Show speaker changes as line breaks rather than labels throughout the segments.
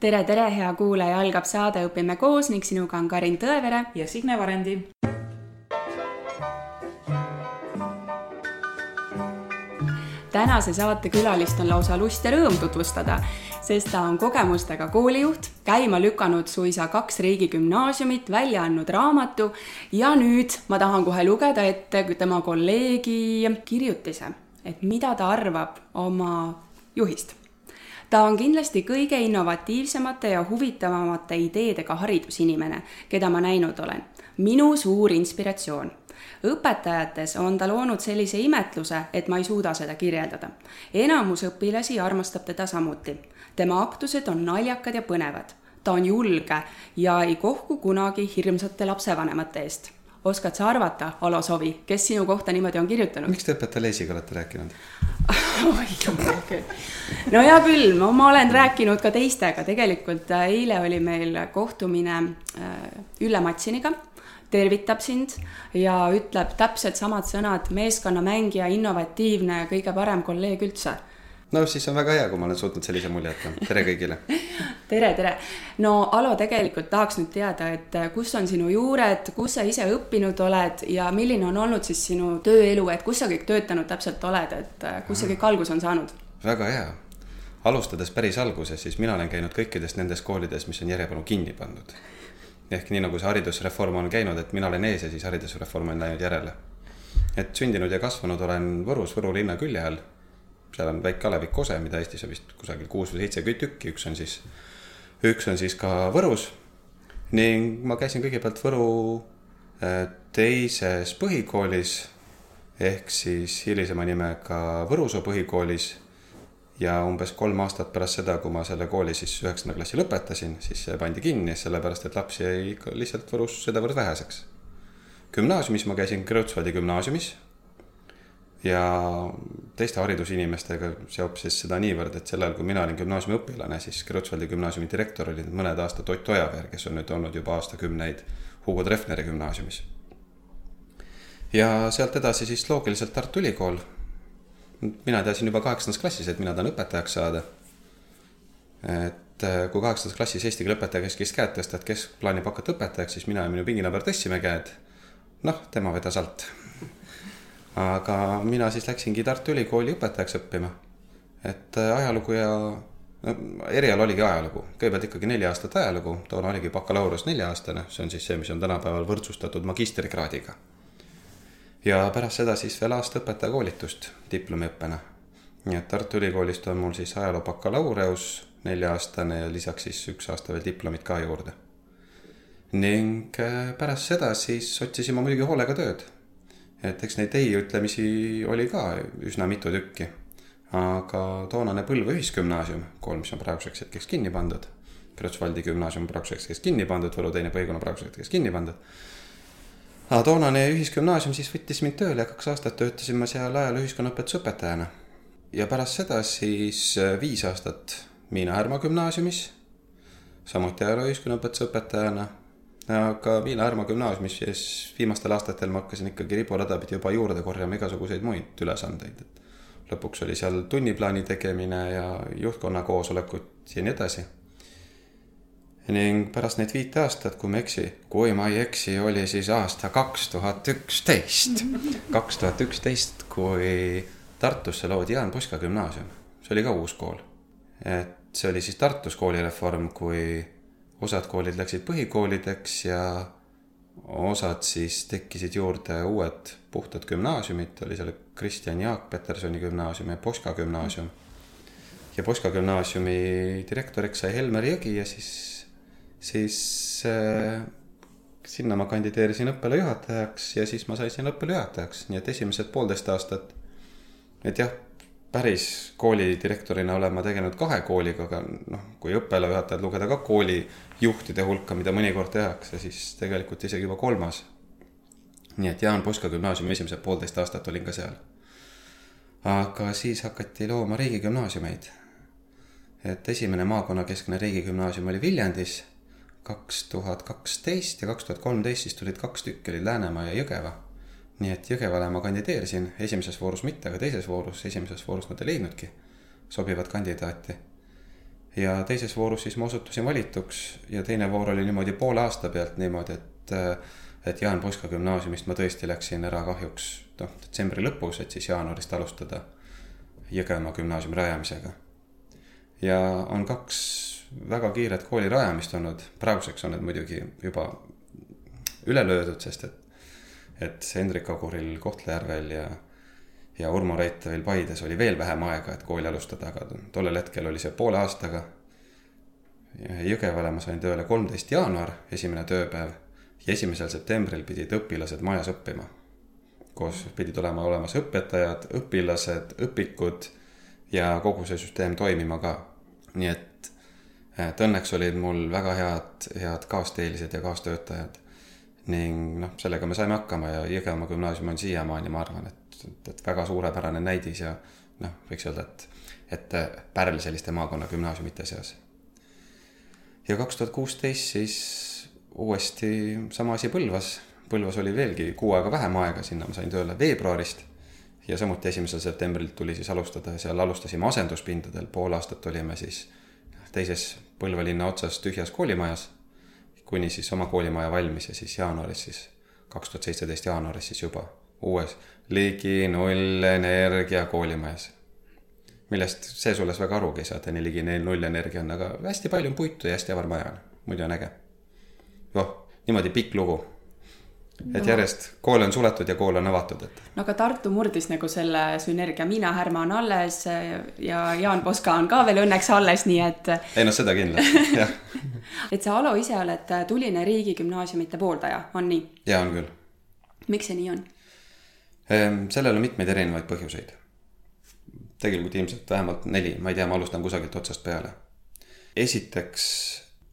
tere, tere, hea kuulaja, algab saade Õpime koos ning sinuga on Karin Tõevere
ja Signe Varendi.
tänase saate külalist on lausa lust ja rõõm tutvustada, sest ta on kogemustega koolijuht, käima lükanud suisa kaks riigigümnaasiumit, välja andnud raamatu ja nüüd ma tahan kohe lugeda ette tema kolleegi kirjutise, et mida ta arvab oma juhist ta on kindlasti kõige innovatiivsemate ja huvitavamate ideedega haridusinimene, keda ma näinud olen. minu suur inspiratsioon õpetajates on ta loonud sellise imetluse, et ma ei suuda seda kirjeldada. enamus õpilasi armastab teda samuti. tema aktused on naljakad ja põnevad. ta on julge ja ei kohku kunagi hirmsate lapsevanemate eest. Oskad sa arvata, Alo Sovi, kes sinu kohta niimoodi on kirjutanud?
miks te õpetaja Leesiga olete rääkinud
oi jumal küll. no hea küll, ma, ma olen rääkinud ka teistega, tegelikult äh, eile oli meil kohtumine äh, Ülle Matsiniga tervitab sind ja ütleb täpselt samad sõnad, meeskonnamängija, innovatiivne, kõige parem kolleeg üldse.
No siis on väga hea, kui ma olen suutnud sellise mulje jätta, tere kõigile
tere, tere. no Alo, tegelikult tahaks nüüd teada, et äh, kus on sinu juured, kus sa ise õppinud oled ja milline on olnud siis sinu tööelu, et kus sa kõik töötanud täpselt oled, et äh, kus see kõik alguse on saanud?
väga hea. alustades päris alguses, siis mina olen käinud kõikides nendes koolides, mis on järjepanu kinni pandud ehk nii nagu see haridusreform on käinud, et mina olen ees ja siis haridusreform on läinud järele. et sündinud ja kasvanud olen Võrus, Võru linna külje all. Seal on väike alevik Kose, mida Eestis on vist kusagil kuus või seitse tükki, üks on siis, üks on siis ka Võrus. ning ma käisin kõigepealt Võru äh, teises põhikoolis ehk siis hilisema nimega Võrusoo põhikoolis ja umbes kolm aastat pärast seda, kui ma selle kooli siis üheksanda klassi lõpetasin, siis see pandi kinni, sellepärast et lapsi jäi ikka lihtsalt Võrus sedavõrd väheseks. gümnaasiumis ma käisin Kreutzwaldi gümnaasiumis ja teiste haridusinimestega seob siis seda niivõrd, et sel ajal, kui mina olin gümnaasiumi õpilane, siis Kreutzwaldi gümnaasiumi direktor oli mõned aastad Ott Ojaveer, kes on nüüd olnud juba aastakümneid Hugo Treffneri gümnaasiumis. ja sealt edasi siis loogiliselt Tartu Ülikool mina teadsin juba kaheksandas klassis, et mina tahan õpetajaks saada. et äh, kui kaheksandas klassis eesti keele õpetaja käskis käed tõsta, et kes plaanib hakata õpetajaks, siis mina ja minu pinginaaber tõstsime käed. noh, tema vedas alt. Aga mina siis läksingi Tartu Ülikooli õpetajaks õppima. et äh, ajalugu ja no erial oligi ajalugu, kõigepealt ikkagi neli aastat ajalugu, toona oligi bakalaureus nelja-aastane, see on siis see, mis on tänapäeval võrdsustatud magistrikraadiga ja pärast seda siis veel aasta õpetajakoolitust diplomiõppena. nii et Tartu Ülikoolist on mul siis ajaloo bakalaureus nelja-aastane ja lisaks siis üks aasta veel diplomit ka juurde. ning äh, pärast seda siis otsisin ma muidugi hoolega tööd. Et eks neid ei-ütlemisi oli ka üsna mitu tükki. aga toonane Põlva Ühisgümnaasium, kool, mis on praeguseks hetkeks kinni pandud. Kreutzwaldi gümnaasium praeguseks hetkeks kinni pandud, Võru teine on praeguseks hetkeks kinni pandud aga toonane ühisgümnaasium siis võttis mind tööle ja kaks aastat töötasin ma seal ajaloo ühiskonnaõpetuse õpetajana. ja pärast seda siis viis aastat Miina Härma gümnaasiumis, samuti ajaloo ühiskonnaõpetuse õpetajana. Aga Miina Härma gümnaasiumis siis viimastel aastatel ma hakkasin ikkagi riburada pidi juba juurde korjama igasuguseid muid ülesandeid, et lõpuks oli seal tunniplaani tegemine ja juhtkonna koosolekud ja nii edasi ning pärast neid viite aastat, kui ma ei eksi, kui ma ei eksi, oli siis aasta kaks tuhat üksteist. kaks tuhat üksteist, kui Tartusse loodi Jaan Puska gümnaasium, see oli ka uus kool. et see oli siis Tartus koolireform, kui osad koolid läksid põhikoolideks ja osad siis tekkisid juurde uued puhtad gümnaasiumid, oli seal Kristjan Jaak Petersoni gümnaasium ja Poska gümnaasium. ja Poska gümnaasiumi direktoriks sai Helmer Jõgi ja siis siis äh, sinna ma kandideerisin õppealajuhatajaks ja siis ma sain sinna õppealajuhatajaks, nii et esimesed poolteist aastat. et jah, päris koolidirektorina olen ma tegelenud kahe kooliga, aga noh, kui õppealajuhatajad lugeda ka koolijuhtide hulka, mida mõnikord tehakse, siis tegelikult isegi juba kolmas. nii et Jaan Puska gümnaasiumi esimesed poolteist aastat olin ka seal. aga siis hakati looma riigigümnaasiumeid. et esimene maakonnakeskne riigigümnaasium oli Viljandis kaks tuhat kaksteist ja kaks tuhat kolmteist siis tulid kaks tükki, olid Läänemaa ja Jõgeva. Nii et Jõgevale ma kandideerisin, esimeses voorus mitte, aga teises voorus, esimeses voorus nad ei leidnudki sobivat kandidaati. ja teises voorus siis ma osutusin valituks ja teine voor oli niimoodi poole aasta pealt niimoodi, et et Jaan Poska gümnaasiumist ma tõesti läksin ära kahjuks noh, detsembri lõpus, et siis jaanuarist alustada Jõgemaa gümnaasiumi rajamisega. ja on kaks väga kiiret kooli rajamist olnud, praeguseks on need muidugi juba üle löödud, sest et, et Hendrik Aguril Kohtla-Järvel ja, ja Urmo Reitevil Paides oli veel vähem aega, et kooli alustada, aga tollel hetkel oli see poole aastaga. Jõgevale ma sain tööle kolmteist jaanuar, esimene tööpäev ja esimesel septembril pidid õpilased majas õppima. koos pidid olema olemas õpetajad, õpilased, õpikud ja kogu see süsteem toimima ka. nii et, et õnneks olid mul väga head, head kaasteelised ja kaastöötajad. Ning noh, sellega me saime hakkama ja Jõgemaa gümnaasium on siiamaani, ma arvan, et, et, et väga suurepärane näidis ja noh, võiks öelda, et, et pärl selliste maakonna gümnaasiumite seas. ja kaks tuhat kuusteist siis uuesti sama asi Põlvas. Põlvas oli veelgi kuu aega vähem aega, sinna ma sain tööle veebruarist. ja samuti esimesel septembril tuli siis alustada ja seal alustasime asenduspindadel, pool aastat olime siis teises Põlva linna otsas tühjas koolimajas. Kuni siis oma koolimaja valmis ja siis jaanuaris siis, kaks tuhat seitseteist jaanuaris siis juba uues ligi nullenergia koolimajas. Millest see sules väga arugi ei saa, et ligi nullenergia on, aga hästi palju on puitu ja hästi avar maja on, muidu on äge. Noh, niimoodi pikk lugu. Et järjest kool on suletud ja kool on avatud, et.
no aga Tartu murdis nagu selle sünergia, Miina Härma on alles ja Jaan Poska on ka veel õnneks alles, nii et.
ei noh, seda kindlasti, jah
et sa, Alo, ise oled tuline riigigümnaasiumite pooldaja, on nii?
jaa, on küll.
miks see nii on?
Ehm, sellel on mitmeid erinevaid põhjuseid. tegelikult ilmselt vähemalt neli, ma ei tea, ma alustan kusagilt otsast peale. esiteks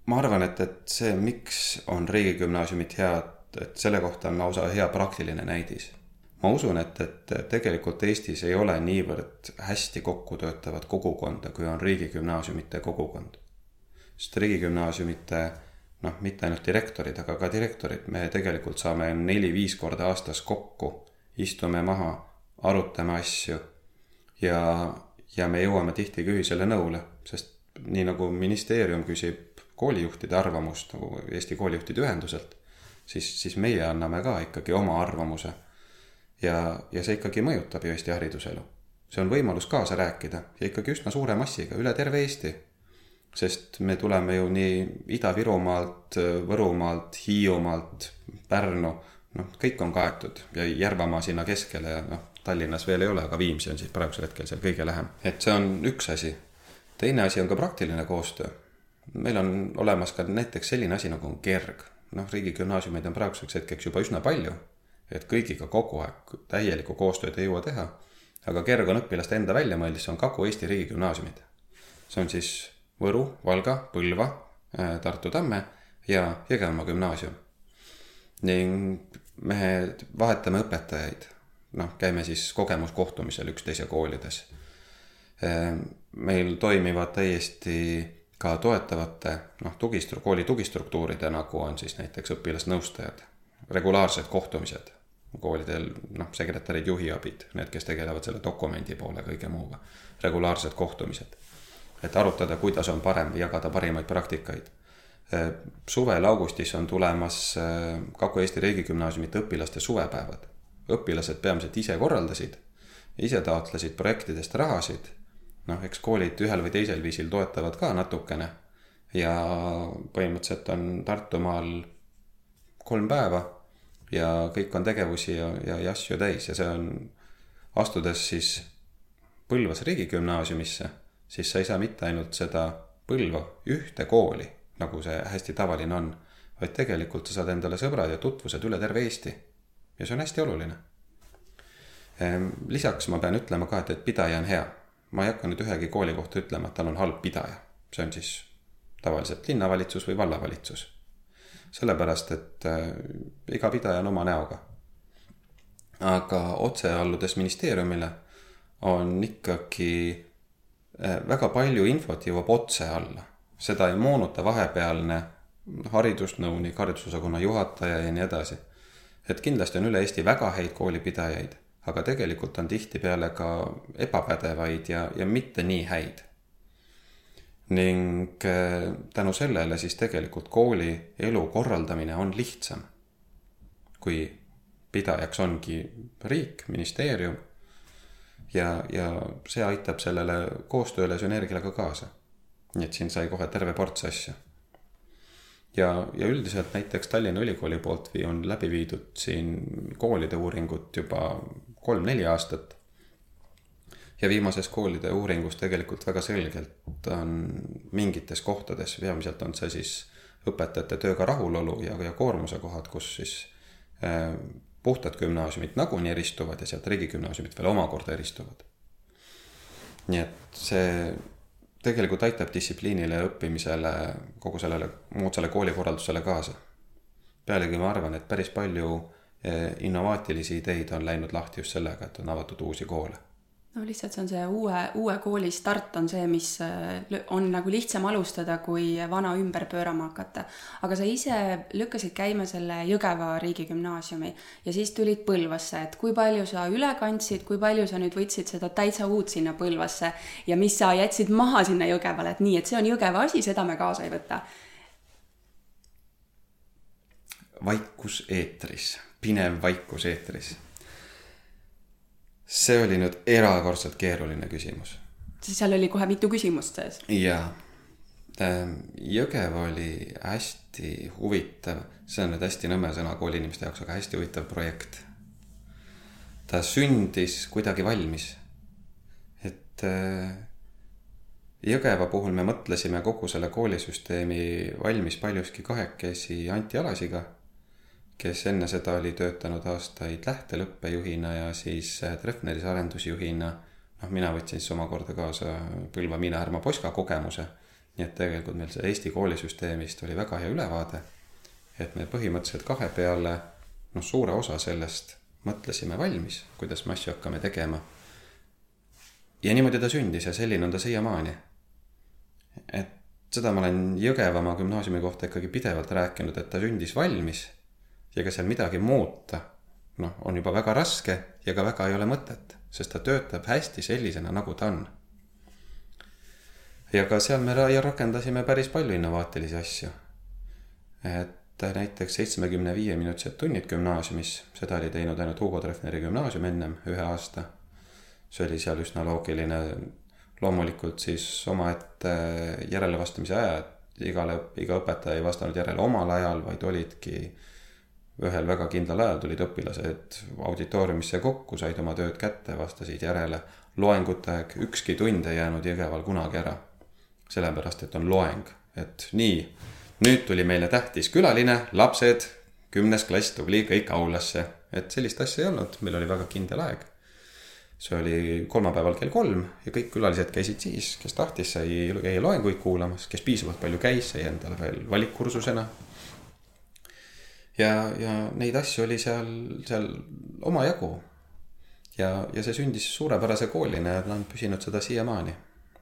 ma arvan, et, et see, miks on riigigümnaasiumid head, et selle kohta on lausa hea praktiline näidis. ma usun, et, et tegelikult Eestis ei ole niivõrd hästi kokku töötavat kogukonda, kui on riigigümnaasiumite kogukond. sest riigigümnaasiumite noh, mitte ainult direktorid, aga ka direktorid, me tegelikult saame neli-viis korda aastas kokku, istume maha, arutame asju ja, ja me jõuame tihti ka ühisele nõule, sest nii nagu ministeerium küsib koolijuhtide arvamust nagu Eesti Koolijuhtide Ühenduselt, siis, siis meie anname ka ikkagi oma arvamuse. ja, ja see ikkagi mõjutab ju Eesti hariduselu. see on võimalus kaasa rääkida ja ikkagi üsna suure massiga üle terve Eesti. sest me tuleme ju nii Ida-Virumaalt, Võrumaalt, Hiiumaalt, Pärnu, noh, kõik on kaetud ja Järvamaa sinna keskele ja noh, Tallinnas veel ei ole, aga Viimsi on siis praegusel hetkel seal kõige lähem. et see on üks asi. teine asi on ka praktiline koostöö meil on olemas ka näiteks selline asi nagu kerg. Noh, riigigümnaasiumeid on praeguseks hetkeks juba üsna palju, et kõigiga kogu aeg täielikku koostööd ei jõua teha. aga kerg on õpilaste enda välja mõeldis, on Kagu-Eesti riigigümnaasiumid. see on siis Võru, Valga, Põlva, äh, Tartu Tamme ja Jõgevamaa gümnaasium. ning me vahetame õpetajaid, noh, käime siis kogemuskohtumisel üksteise koolides. Äh, meil toimivad täiesti ka toetavate noh, tugistru-, kooli tugistruktuuride, nagu on siis näiteks õpilasnõustajad, regulaarsed kohtumised koolidel, noh, sekretärid, juhiabid, need, kes tegelevad selle dokumendi poole kõige muuga, regulaarsed kohtumised. et arutada, kuidas on parem, jagada parimaid praktikaid. suvel augustis on tulemas Kagu-Eesti riigigümnaasiumite õpilaste suvepäevad. õpilased peamiselt ise korraldasid, ise taotlesid projektidest rahasid noh, eks koolid ühel või teisel viisil toetavad ka natukene. ja põhimõtteliselt on Tartumaal kolm päeva ja kõik on tegevusi ja, ja, ja asju täis ja see on, astudes siis Põlvas riigigümnaasiumisse, siis sa ei saa mitte ainult seda Põlva ühte kooli, nagu see hästi tavaline on, vaid tegelikult sa saad endale sõbrad ja tutvused üle terve Eesti. ja see on hästi oluline. Ehm, lisaks ma pean ütlema ka, et, et pidaja on hea ma ei hakka nüüd ühegi kooli kohta ütlema, et tal on halb pidaja. see on siis tavaliselt linnavalitsus või vallavalitsus. sellepärast, et äh, iga pidaja on oma näoga. aga otse alludes ministeeriumile on ikkagi äh, väga palju infot jõuab otse alla. seda ei moonuta vahepealne haridusnõunik, haridusosakonna juhataja ja nii edasi. et kindlasti on üle Eesti väga häid koolipidajaid aga tegelikult on tihtipeale ka ebapädevaid ja, ja mitte nii häid. ning äh, tänu sellele siis tegelikult kooli elu korraldamine on lihtsam. kui pidajaks ongi riik, ministeerium ja, ja see aitab sellele koostööle, sünergiale ka kaasa. nii et siin sai kohe terve ports asju. ja, ja üldiselt näiteks Tallinna Ülikooli poolt on läbi viidud siin koolide uuringut juba kolm-neli aastat ja viimases koolide uuringus tegelikult väga selgelt on mingites kohtades, peamiselt on see siis õpetajate tööga rahulolu ja, ja koormuse kohad, kus siis äh, puhtad gümnaasiumid nagunii eristuvad ja sealt riigigümnaasiumid veel omakorda eristuvad. nii et see tegelikult aitab distsipliinile ja õppimisele, kogu sellele moodsale koolikorraldusele kaasa. pealegi ma arvan, et päris palju äh, innovaatilisi ideid on läinud lahti just sellega, et on avatud uusi koole
no lihtsalt see on see uue, uue kooli start on see, mis äh, on nagu lihtsam alustada, kui vana ümber pöörama hakata. aga sa ise lükkasid käima selle Jõgeva riigigümnaasiumi ja siis tulid Põlvasse, et kui palju sa üle kandsid, kui palju sa nüüd võtsid seda täitsa uut sinna Põlvasse ja mis sa jätsid maha sinna Jõgevale, et nii, et see on Jõgeva asi, seda me kaasa ei võta.
vaikus eetris, pinev vaikus eetris see oli nüüd erakordselt keeruline küsimus.
seal oli kohe mitu küsimust sees.
jaa. Ähm, Jõgev oli hästi huvitav, see on nüüd hästi nõme sõna kooliinimeste jaoks, aga hästi huvitav projekt. ta sündis kuidagi valmis. et äh, Jõgeva puhul me mõtlesime kogu selle koolisüsteemi valmis paljuski kahekesi Anti Alasiga kes enne seda oli töötanud aastaid lähtelõppejuhina ja siis äh, Treffneris arendusjuhina. noh, mina võtsin siis omakorda kaasa Põlva Miina Härma Poska kogemuse. nii et tegelikult meil see Eesti koolisüsteemist oli väga hea ülevaade. et me põhimõtteliselt kahe peale, noh, suure osa sellest mõtlesime valmis, kuidas me asju hakkame tegema. ja niimoodi ta sündis ja selline on ta siiamaani. et seda ma olen Jõgevamaa gümnaasiumi kohta ikkagi pidevalt rääkinud, et ta sündis valmis ja ega seal midagi muuta, noh, on juba väga raske ja ka väga ei ole mõtet, sest ta töötab hästi sellisena, nagu ta on. ja ka seal me rakendasime päris palju innovaatilisi asju. et näiteks seitsmekümne viie minutised tunnid gümnaasiumis, seda oli teinud ainult Hugo Treffneri gümnaasium ennem ühe aasta. see oli seal üsna loogiline, loomulikult siis omaette järelevastamise ajad, igale, iga õpetaja ei vastanud järele omal ajal, vaid olidki ühel väga kindlal ajal tulid õpilased auditooriumisse kokku, said oma tööd kätte, vastasid järele. loengute aeg, ükski tund ei jäänud Jõgeval kunagi ära. sellepärast, et on loeng, et nii, nüüd tuli meile tähtis külaline, lapsed, kümnes klass tubli kõik aulasse, et sellist asja ei olnud, meil oli väga kindel aeg. see oli kolmapäeval kell kolm ja kõik külalised käisid siis, kes tahtis, sai, jäi loenguid kuulamas, kes piisavalt palju käis, sai endale veel valikkursusena ja, ja neid asju oli seal, seal omajagu. ja, ja see sündis suurepärase koolina ja ta on püsinud seda siiamaani.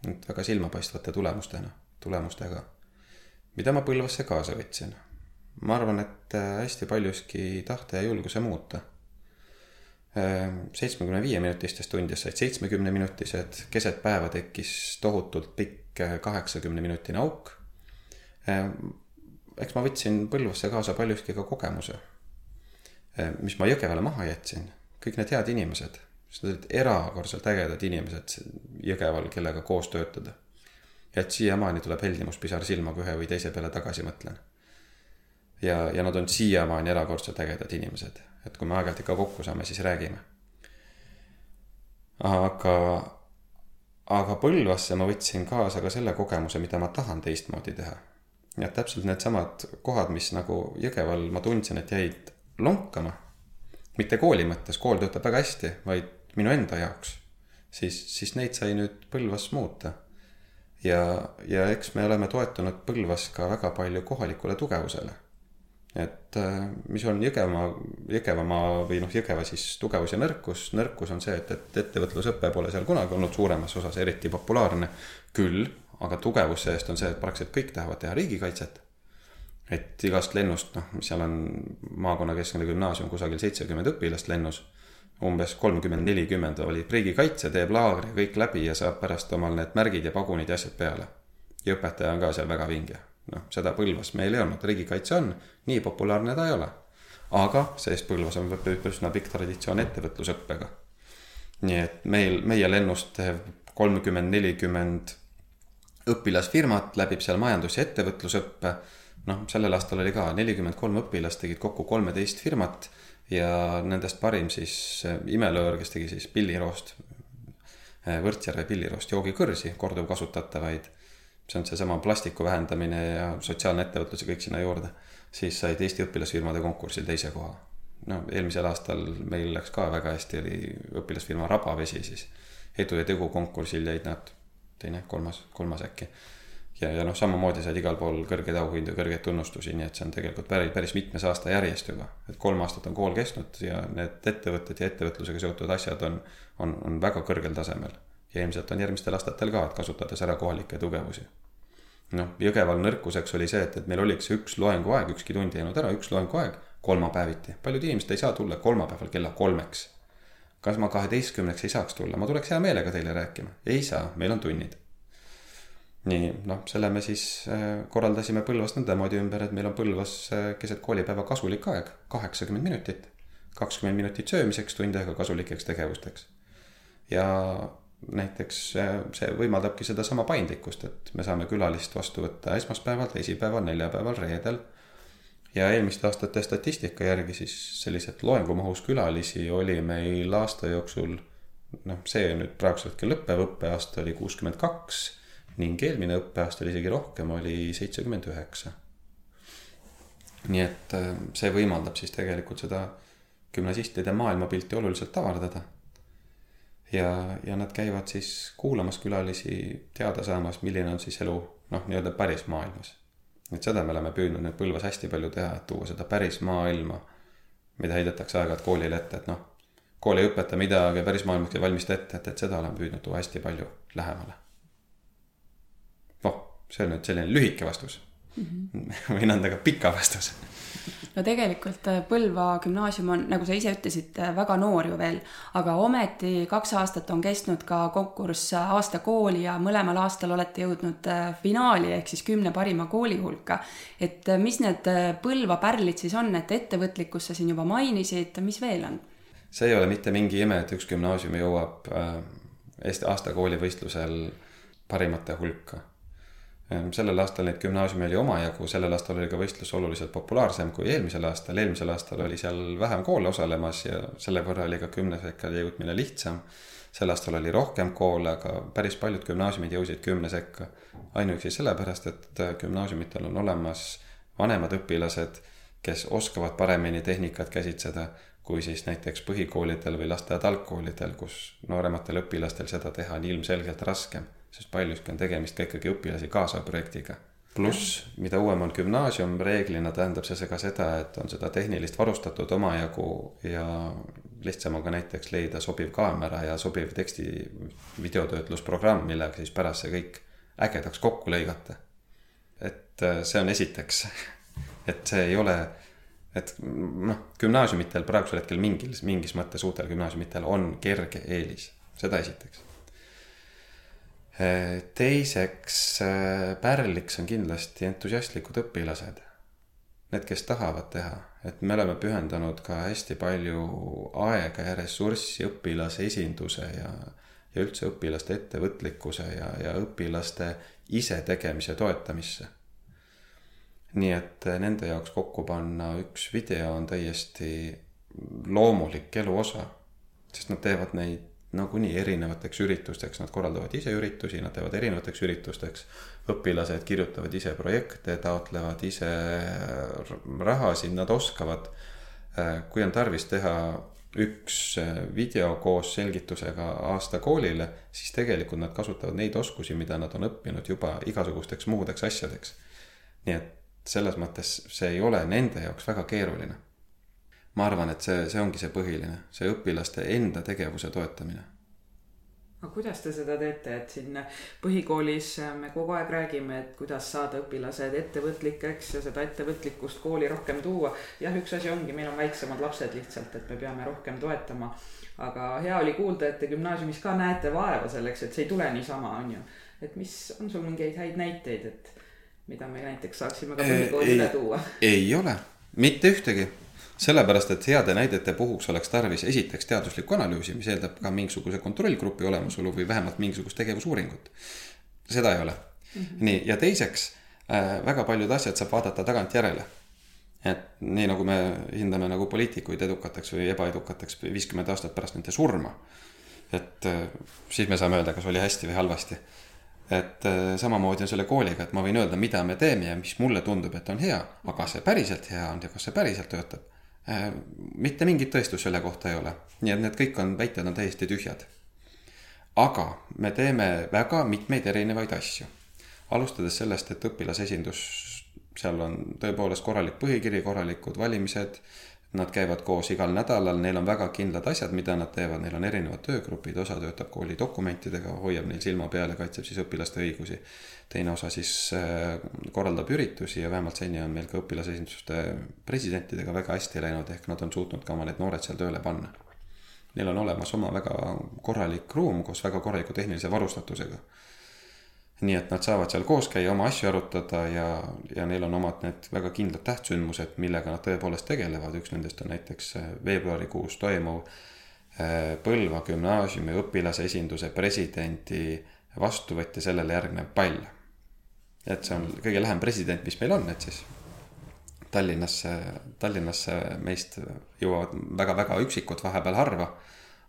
et väga silmapaistvate tulemustena, tulemustega, mida ma Põlvasse kaasa võtsin. ma arvan, et äh, hästi paljuski tahte ja julguse muuta. Äh, seitsmekümne viie minutistest tundidest said seitsmekümne minutised, keset päeva tekkis tohutult pikk äh, kaheksakümne minutine auk eks ma võtsin Põlvasse kaasa paljuski ka kogemuse, eh, mis ma Jõgevale maha jätsin. kõik need head inimesed, sest nad olid erakordselt ägedad inimesed Jõgeval, kellega koos töötada. ja et siiamaani tuleb heldimuspisar silma, kui ühe või teise peale tagasi mõtlen. ja, ja nad on siiamaani erakordselt ägedad inimesed, et kui me aeg-ajalt ikka kokku saame, siis räägime. aga, aga Põlvasse ma võtsin kaasa ka selle kogemuse, mida ma tahan teistmoodi teha ja täpselt needsamad kohad, mis nagu Jõgeval ma tundsin, et jäid lonkama. mitte kooli mõttes, kool töötab väga hästi, vaid minu enda jaoks. siis, siis neid sai nüüd Põlvas muuta. ja, ja eks me oleme toetunud Põlvas ka väga palju kohalikule tugevusele. et äh, mis on Jõgevamaa, Jõgevamaa või noh, Jõgeva siis tugevus ja nõrkus. nõrkus on see, et, et ettevõtlusõpe pole seal kunagi olnud suuremas osas eriti populaarne. küll aga tugevus sellest on see, et praktiliselt kõik tahavad teha riigikaitset. et igast lennust, noh, seal on maakonnakeskne gümnaasium, kusagil seitsekümmend õpilast lennus. umbes kolmkümmend, nelikümmend olid riigikaitse, teeb laagri kõik läbi ja saab pärast omal need märgid ja pagunid ja asjad peale. ja õpetaja on ka seal väga vinge. noh, seda Põlvas meil ei olnud, riigikaitse on, nii populaarne ta ei ole. aga see-eest Põlvas on üsna pikk traditsioon ettevõtlusõppega. nii et meil, meie lennust kolmkümmend, nelikümmend õpilasfirmat läbib seal majandus- ja ettevõtlusõppe. noh, sellel aastal oli ka nelikümmend kolm õpilast tegid kokku kolmeteist firmat ja nendest parim siis imelöör, kes tegi siis pilliroost, Võrtsjärve pilliroost joogikõrsi, korduvkasutatavaid. see on seesama plastiku vähendamine ja sotsiaalne ettevõtlus ja kõik sinna juurde. siis said Eesti õpilasfirmade konkursil teise koha. no eelmisel aastal meil läks ka väga hästi, oli õpilasfirma Rabavesi siis. edu ja tegu konkursil jäid nad teine, kolmas, kolmas äkki. ja, ja noh, samamoodi said igal pool kõrgeid auhindu, kõrgeid tunnustusi, nii et see on tegelikult päris, päris mitmes aasta järjest juba. et kolm aastat on kool kestnud ja need ettevõtted ja ettevõtlusega seotud asjad on, on, on väga kõrgel tasemel. ja ilmselt on järgmistel aastatel ka, et kasutades ära kohalikke tugevusi. noh, Jõgeval nõrkuseks oli see, et, et meil oliks üks loenguaeg, ükski tund ei jäänud ära, üks loenguaeg kolmapäeviti. paljud inimesed ei saa tulla kolmapäeval kella kolmeks kas ma kaheteistkümneks ei saaks tulla, ma tuleks hea meelega teile rääkima. ei saa, meil on tunnid. nii, noh, selle me siis äh, korraldasime Põlvas nõndamoodi ümber, et meil on Põlvas äh, keset koolipäeva kasulik aeg, kaheksakümmend minutit. kakskümmend minutit söömiseks, tund aega kasulikeks tegevusteks. ja näiteks äh, see võimaldabki sedasama paindlikkust, et me saame külalist vastu võtta esmaspäeval, teisipäeval, neljapäeval, reedel ja eelmiste aastate statistika järgi siis selliselt loengumahus külalisi oli meil aasta jooksul noh, see nüüd praegusel hetkel lõppev õppeaasta oli kuuskümmend kaks ning eelmine õppeaasta oli isegi rohkem, oli seitsekümmend üheksa. nii et äh, see võimaldab siis tegelikult seda gümnasistide maailmapilti oluliselt avardada. ja, ja nad käivad siis kuulamas külalisi, teada saamas, milline on siis elu noh, nii-öelda päris maailmas et seda me oleme püüdnud nüüd Põlvas hästi palju teha, et tuua seda päris maailma, mida heidetakse aeg-ajalt koolile ette, et noh, kool ei õpeta midagi, päris maailmaks ei valmista ette, et, et seda olen püüdnud tuua hästi palju lähemale. noh, see on nüüd selline lühike vastus mm. -hmm. võin anda ka pika vastuse
no tegelikult äh, Põlva gümnaasium on, nagu sa ise ütlesid, äh, väga noor ju veel, aga ometi kaks aastat on kestnud ka konkurss äh, aasta kooli ja mõlemal aastal olete jõudnud finaali ehk siis kümne parima kooli hulka. et mis need Põlva pärlid siis on, et ettevõtlikkust sa siin juba mainisid, mis veel on?
see ei ole mitte mingi ime, et üks gümnaasium jõuab Eesti aastakoolivõistlusel parimate hulka sellel aastal neid gümnaasiume oli omajagu, sellel aastal oli ka võistlus oluliselt populaarsem kui eelmisel aastal, eelmisel aastal oli seal vähem koole osalemas ja selle võrra oli ka kümnesekka jõudmine lihtsam. sel aastal oli rohkem koole, aga päris paljud gümnaasiumid jõudsid kümne sekka. ainuüksi sellepärast, et gümnaasiumitel on olemas vanemad õpilased, kes oskavad paremini tehnikat käsitseda kui siis näiteks põhikoolidel või lasteaed algkoolidel, kus noorematel õpilastel seda teha on ilmselgelt raskem sest paljuski on tegemist ka ikkagi õpilasi kaasava projektiga. pluss, mida uuem on gümnaasium, reeglina tähendab see ka seda, et on seda tehnilist varustatud omajagu ja lihtsam on ka näiteks leida sobiv kaamera ja sobiv teksti videotöötlusprogramm, millega siis pärast see kõik ägedaks kokku lõigata. et äh, see on esiteks, et see ei ole, et noh, gümnaasiumitel praegusel hetkel mingis, mingis mõttes uutel gümnaasiumitel on kerge eelis, seda esiteks teiseks äh, pärliks on kindlasti entusiastlikud õpilased. Need, kes tahavad teha, et me oleme pühendanud ka hästi palju aega ja ressurssi õpilase esinduse ja, ja üldse õpilaste ettevõtlikkuse ja, ja õpilaste isetegemise toetamisse. nii et äh, nende jaoks kokku panna üks video on täiesti loomulik elu osa, sest nad teevad neid nagunii erinevateks üritusteks, nad korraldavad ise üritusi, nad teevad erinevateks üritusteks. õpilased kirjutavad ise projekte, taotlevad ise rahasid, nad oskavad. Äh, kui on tarvis teha üks äh, video koos selgitusega aasta koolile, siis tegelikult nad kasutavad neid oskusi, mida nad on õppinud juba igasugusteks muudeks asjadeks. nii et selles mõttes see ei ole nende jaoks väga keeruline ma arvan, et see, see ongi see põhiline, see õpilaste enda tegevuse toetamine.
aga kuidas te seda teete, et siin põhikoolis me kogu aeg räägime, et kuidas saada õpilased ettevõtlikeks ja seda ettevõtlikkust kooli rohkem tuua. jah, üks asi ongi, meil on väiksemad lapsed lihtsalt, et me peame rohkem toetama. aga hea oli kuulda, et te gümnaasiumis ka näete vaeva selleks, et see ei tule niisama, on ju et mis on sul mingeid häid näiteid, et mida me näiteks saaksime ka põhikooli üle tuua?
ei ole, mitte ühtegi sellepärast, et heade näidete puhuks oleks tarvis esiteks teaduslikku analüüsi, mis eeldab ka mingisuguse kontrollgrupi olemasolu või vähemalt mingisugust tegevusuuringut. seda ei ole mm. -hmm. nii, ja teiseks äh, väga paljud asjad saab vaadata tagantjärele. et nii nagu me hindame nagu poliitikuid edukateks või ebaedukateks viiskümmend aastat pärast nende surma. et äh, siis me saame öelda, kas oli hästi või halvasti et äh, samamoodi on selle kooliga, et ma võin öelda, mida me teeme ja mis mulle tundub, et on hea, aga kas see päriselt hea on ja kas see päriselt töötab, mitte mingit tõestust selle kohta ei ole, nii et need kõik on, väited on täiesti tühjad. aga me teeme väga mitmeid erinevaid asju. alustades sellest, et õpilasesindus, seal on tõepoolest korralik põhikiri, korralikud valimised Nad käivad koos igal nädalal, neil on väga kindlad asjad, mida nad teevad, neil on erinevad töögrupid, osa töötab kooli dokumentidega, hoiab neil silma peal ja kaitseb siis õpilaste õigusi. teine osa siis äh, korraldab üritusi ja vähemalt seni on meil ka õpilasesinduste presidentidega väga hästi läinud, ehk nad on suutnud ka oma need noored seal tööle panna. Neil on olemas oma väga korralik ruum koos väga korraliku tehnilise varustatusega nii et nad saavad seal koos käia, oma asju arutada ja, ja neil on omad need väga kindlad tähtsündmused, millega nad tõepoolest tegelevad, üks nendest on näiteks äh, veebruarikuus toimuv äh, Põlva gümnaasiumi õpilasesinduse presidendi vastuvõtt ja sellele järgnev pall. et see on kõige lähem president, mis meil on, et siis Tallinnasse, Tallinnasse meist jõuavad väga-väga üksikud, vahepeal harva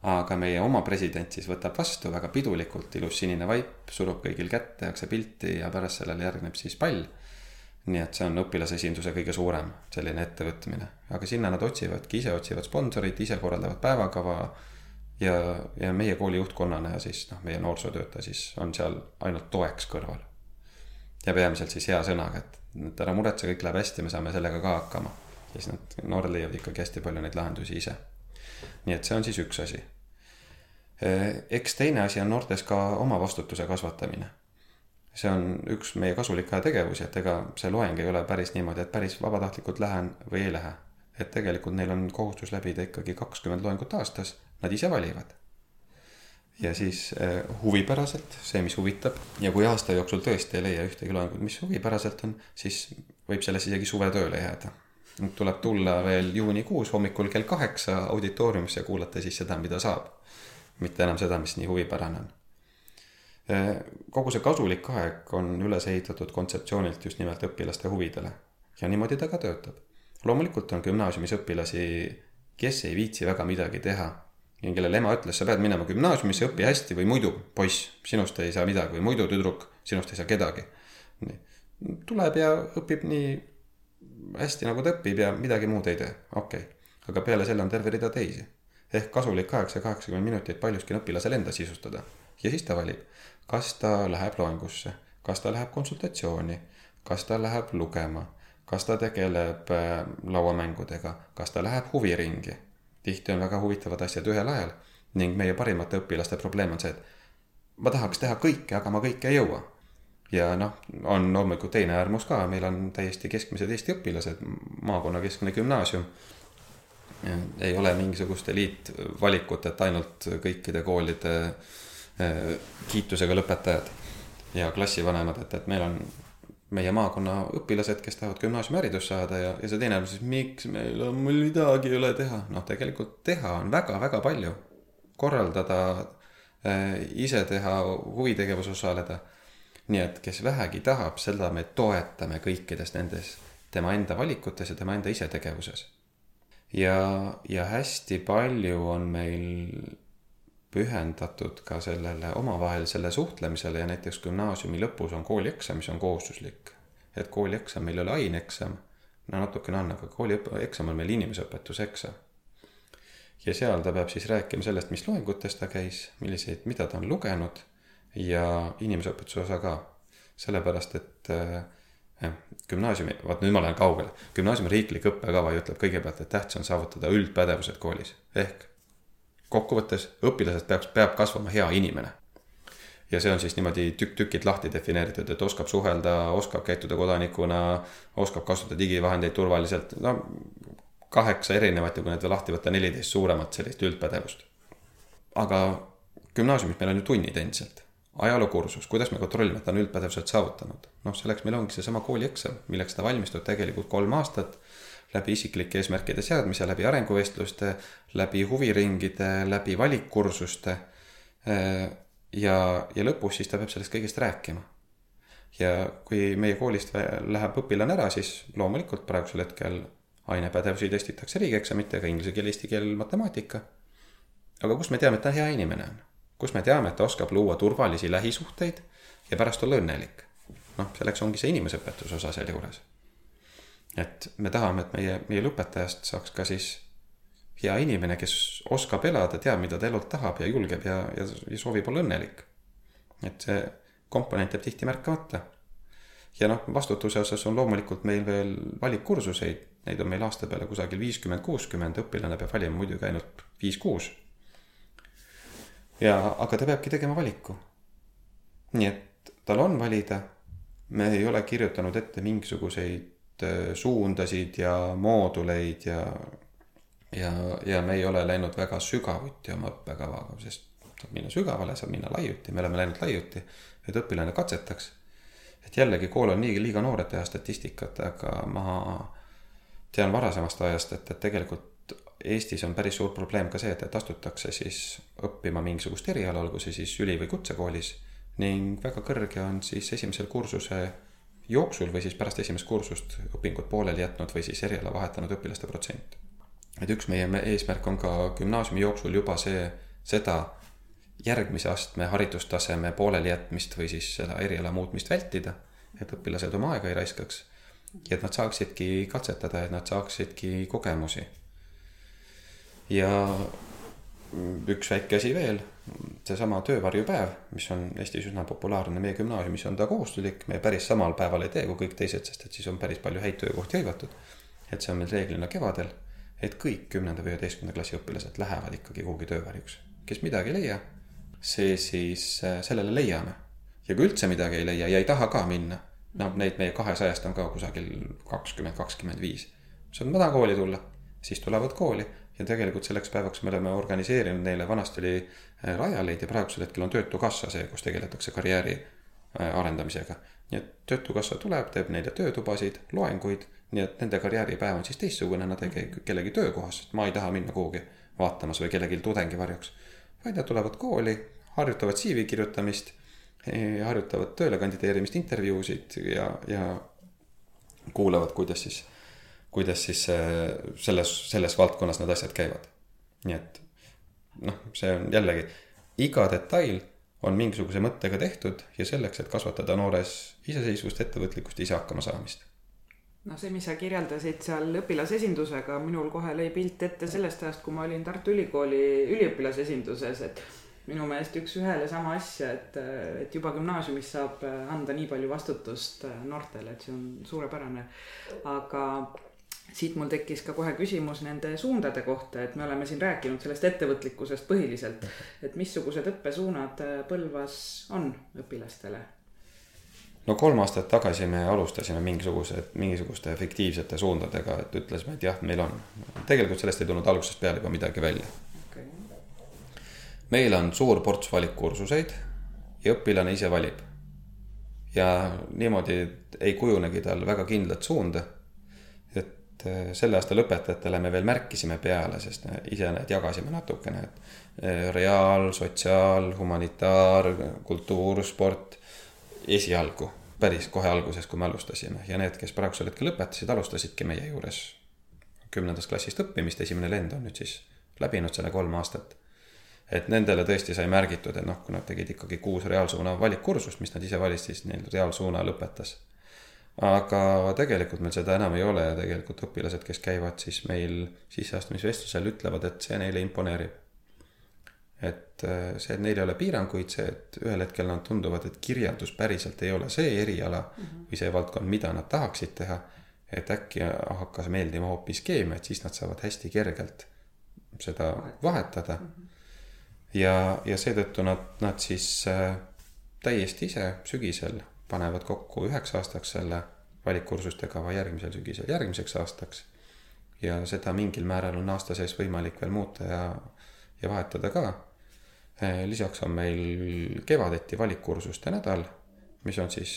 aga meie oma president siis võtab vastu väga pidulikult, ilus sinine vaip, surub kõigil kätt, tehakse pilti ja pärast sellele järgneb siis pall. nii et see on õpilasesinduse kõige suurem selline ettevõtmine, aga sinna nad otsivadki, ise otsivad sponsorit, ise korraldavad päevakava. ja, ja meie kooli juhtkonnana ja siis noh, meie noorsootöötaja siis on seal ainult toeks kõrval. ja peamiselt siis hea sõnaga, et, et ära muretse, kõik läheb hästi, me saame sellega ka hakkama. siis nad, noored leiavad ikkagi hästi palju neid lahendusi ise nii et see on siis üks asi. eks teine asi on noortes ka omavastutuse kasvatamine. see on üks meie kasulik tegevusi, et ega see loeng ei ole päris niimoodi, et päris vabatahtlikult lähen või ei lähe. et tegelikult neil on kohustus läbida ikkagi kakskümmend loengut aastas, nad ise valivad ja siis eh, huvipäraselt, see, mis huvitab ja kui aasta jooksul tõesti ei leia ühtegi loengut, mis huvipäraselt on, siis võib selles isegi suvetööle jääda nüüd tuleb tulla veel juunikuus hommikul kell kaheksa auditooriumisse ja kuulata siis seda, mida saab. mitte enam seda, mis nii huvipärane on. kogu see kasulik aeg on üles ehitatud kontseptsioonilt just nimelt õpilaste huvidele ja niimoodi ta ka töötab. loomulikult on gümnaasiumis õpilasi, kes ei viitsi väga midagi teha ja kellele ema ütles, sa pead minema gümnaasiumisse, õpi hästi või muidu poiss, sinust ei saa midagi või muidu tüdruk, sinust ei saa kedagi. tuleb ja õpib nii hästi nagu ta õpib ja midagi muud ei tee, okei. Okay.. aga peale selle on terve rida teisi. ehk kasulik see kaheksakümmend minutit paljuski on õpilasel enda sisustada. ja siis ta valib, kas ta läheb loengusse, kas ta läheb konsultatsiooni, kas ta läheb lugema, kas ta tegeleb äh, lauamängudega, kas ta läheb huviringi. tihti on väga huvitavad asjad ühel ajal ning meie parimate õpilaste probleem on see, et ma tahaks teha kõike, aga ma kõike ei jõua ja noh, on loomulikult teine äärmus ka, meil on täiesti keskmised Eesti õpilased, maakonnakeskne gümnaasium. ei ole mingisugust eliitvalikut, et ainult kõikide koolide eh, kiitusega lõpetajad ja klassivanemad, et, et meil on meie maakonna õpilased, kes tahavad gümnaasiumiharidust saada ja, ja see teine äärmus siis, miks meil on, mul midagi ei ole teha. noh, tegelikult teha on väga-väga palju. korraldada, eh, ise teha, huvitegevuses osaleda nii et kes vähegi tahab, seda me toetame kõikides nendes tema enda valikutes ja tema enda isetegevuses. ja, ja hästi palju on meil pühendatud ka sellele omavahelisele suhtlemisele ja näiteks gümnaasiumi lõpus on koolieksam, mis on kohustuslik. et koolieksam meil ei ole aineeksam, no natukene on, aga koolieksam on meil inimeseõpetuse eksam. ja seal ta peab siis rääkima sellest, mis loengutes ta käis, milliseid, mida ta on lugenud ja inimeseõpetuse osa ka. sellepärast, et äh, gümnaasiumi, vaat nüüd ma lähen kaugele, gümnaasiumi riiklik õppekava ütleb kõigepealt, et tähtis on saavutada üldpädevused koolis. ehk kokkuvõttes õpilasest peab, peab kasvama hea inimene. ja see on siis niimoodi tükk-tükilt lahti defineeritud, et oskab suhelda, oskab käituda kodanikuna, oskab kasutada digivahendeid turvaliselt, no kaheksa erinevat ja kui need veel lahti võtta, neliteist suuremat sellist üldpädevust. aga gümnaasiumis meil on ju tunnid endiselt ajalookursus, kuidas me kontrollime, et ta on üldpädevused saavutanud. noh, selleks meil ongi seesama koolieksam, milleks ta valmistud tegelikult kolm aastat läbi isiklike eesmärkide seadmise, läbi arenguvestluste, läbi huviringide, läbi valikkursuste. ja, ja lõpus siis ta peab sellest kõigest rääkima. ja kui meie koolist läheb õpilane ära, siis loomulikult praegusel hetkel ainepädevusi testitakse riigieksamitega, inglise keel, eesti keel, matemaatika. aga kust me teame, et ta hea inimene on? Kust me teame, et ta oskab luua turvalisi lähisuhteid ja pärast olla õnnelik? noh, selleks ongi see inimeseõpetuse osa sealjuures et me tahame, et meie, meie lõpetajast saaks ka siis hea inimene, kes oskab elada, teab, mida ta elult tahab ja julgeb ja, ja, ja soovib olla õnnelik. et see komponent jääb tihti märkamata. ja noh, vastutuse osas on loomulikult meil veel valikkursuseid, neid on meil aasta peale kusagil viiskümmend, kuuskümmend, õpilane peab valima muidugi ainult viis-kuus. Ja, aga ta peabki tegema valiku. nii et tal on valida, me ei ole kirjutanud ette mingisuguseid Äh, suundasid ja mooduleid ja, ja, ja me ei ole läinud väga sügavuti oma õppekavaga, sest saab minna sügavale, saab minna laiuti, me oleme läinud laiuti, et õpilane katsetaks. et jällegi, kool on nii liiga noor, et teha statistikat, aga ma tean varasemast ajast, et, et tegelikult Eestis on päris suur probleem ka see, et, et astutakse siis õppima mingisugust eriala, olgu see siis üli- või kutsekoolis ning väga kõrge on siis esimesel kursuse jooksul või siis pärast esimest kursust õpingud pooleli jätnud või siis eriala vahetanud õpilaste protsent. et üks meie eesmärk on ka gümnaasiumi jooksul juba see, seda järgmise astme haridustaseme pooleli jätmist või siis seda eriala muutmist vältida, et õpilased oma aega ei raiskaks. ja et nad saaksidki katsetada, et nad saaksidki kogemusi. Ja üks väike asi veel seesama töövarjupäev, mis on Eestis üsna populaarne, meie gümnaasiumis on ta kohustuslik, me päris samal päeval ei tee kui kõik teised, sest et siis on päris palju häid töökohti hõivatud. et see on meil reeglina kevadel, et kõik kümnenda või üheteistkümnenda klassi õpilased lähevad ikkagi kuhugi töövarjuks. kes midagi ei leia, see siis, äh, sellele leiame. ja kui üldse midagi ei leia ja ei taha ka minna, no neid meie kahesajast on ka kusagil kakskümmend, kakskümmend viis. siis on, ma tahan kooli tulla, siis tulevad kooli ja tegelikult selleks päevaks me oleme organiseerinud neile, vanasti oli äh, Rajaleid ja praegusel hetkel on Töötukassa see, kus tegeletakse karjääri äh, arendamisega. nii et Töötukassa tuleb, teeb neile töötubasid, loenguid, nii et nende karjääripäev on siis teistsugune, nad ei käi kellegi töökohas, sest ma ei taha minna kuhugi vaatamas või kellelgi tudengi varjuks. vaid nad tulevad kooli, harjutavad CV kirjutamist, eh, harjutavad tööle kandideerimist, intervjuusid ja, ja kuulavad, kuidas siis kuidas siis selles, selles valdkonnas need asjad käivad. nii et noh, see on jällegi, iga detail on mingisuguse mõttega tehtud ja selleks, et kasvatada noores iseseisvust, ettevõtlikkust, ise hakkama saamist
noh, see, mis sa kirjeldasid seal õpilasesindusega, minul kohe lõi pilt ette sellest ajast, kui ma olin Tartu Ülikooli üliõpilasesinduses, et minu meelest üks-ühele sama asja, et, et juba gümnaasiumis saab anda nii palju vastutust noortele, et see on suurepärane. aga siit mul tekkis ka kohe küsimus nende suundade kohta, et me oleme siin rääkinud sellest ettevõtlikkusest põhiliselt. et missugused õppesuunad äh, Põlvas on õpilastele?
no kolm aastat tagasi me alustasime mingisuguse, mingisuguste fiktiivsete suundadega, et ütlesime, et jah, meil on. tegelikult sellest ei tulnud algusest peale juba midagi välja okay.. meil on suur ports valikkursuseid ja õpilane ise valib. ja niimoodi ei kujunegi tal väga kindlat suunda et eh, selle aasta lõpetajatele me veel märkisime peale, sest ise need jagasime natukene, et eh, reaal, sotsiaal, humanitaar, kultuur, sport esialgu, päris kohe alguses, kui me alustasime. Ja need, kes praegusel hetkel lõpetasid, alustasidki meie juures kümnendast klassist õppimist, esimene lend on nüüd siis läbinud selle kolm aastat. et nendele tõesti sai märgitud, et noh, kui nad tegid ikkagi kuus reaalsuuna valikkursust, mis nad ise valisid, siis neil reaalsuuna lõpetas aga tegelikult meil seda enam ei ole ja tegelikult õpilased, kes käivad siis meil sisseastumisvestlusel, ütlevad, et see neile imponeerib. et äh, see, et neil ei ole piiranguid, see, et ühel hetkel nad tunduvad, et kirjandus päriselt ei ole see eriala mm -hmm. või see valdkond, mida nad tahaksid teha. et äkki hakkas meeldima hoopis keemia, et siis nad saavad hästi kergelt seda vahetada mm. -hmm. ja, ja seetõttu nad, nad siis äh, täiesti ise sügisel panevad kokku üheks aastaks selle valikkursuste kava järgmisel sügisel järgmiseks aastaks. ja seda mingil määral on aasta sees võimalik veel muuta ja, ja vahetada ka. lisaks on meil kevadeti valikkursuste nädal, mis on siis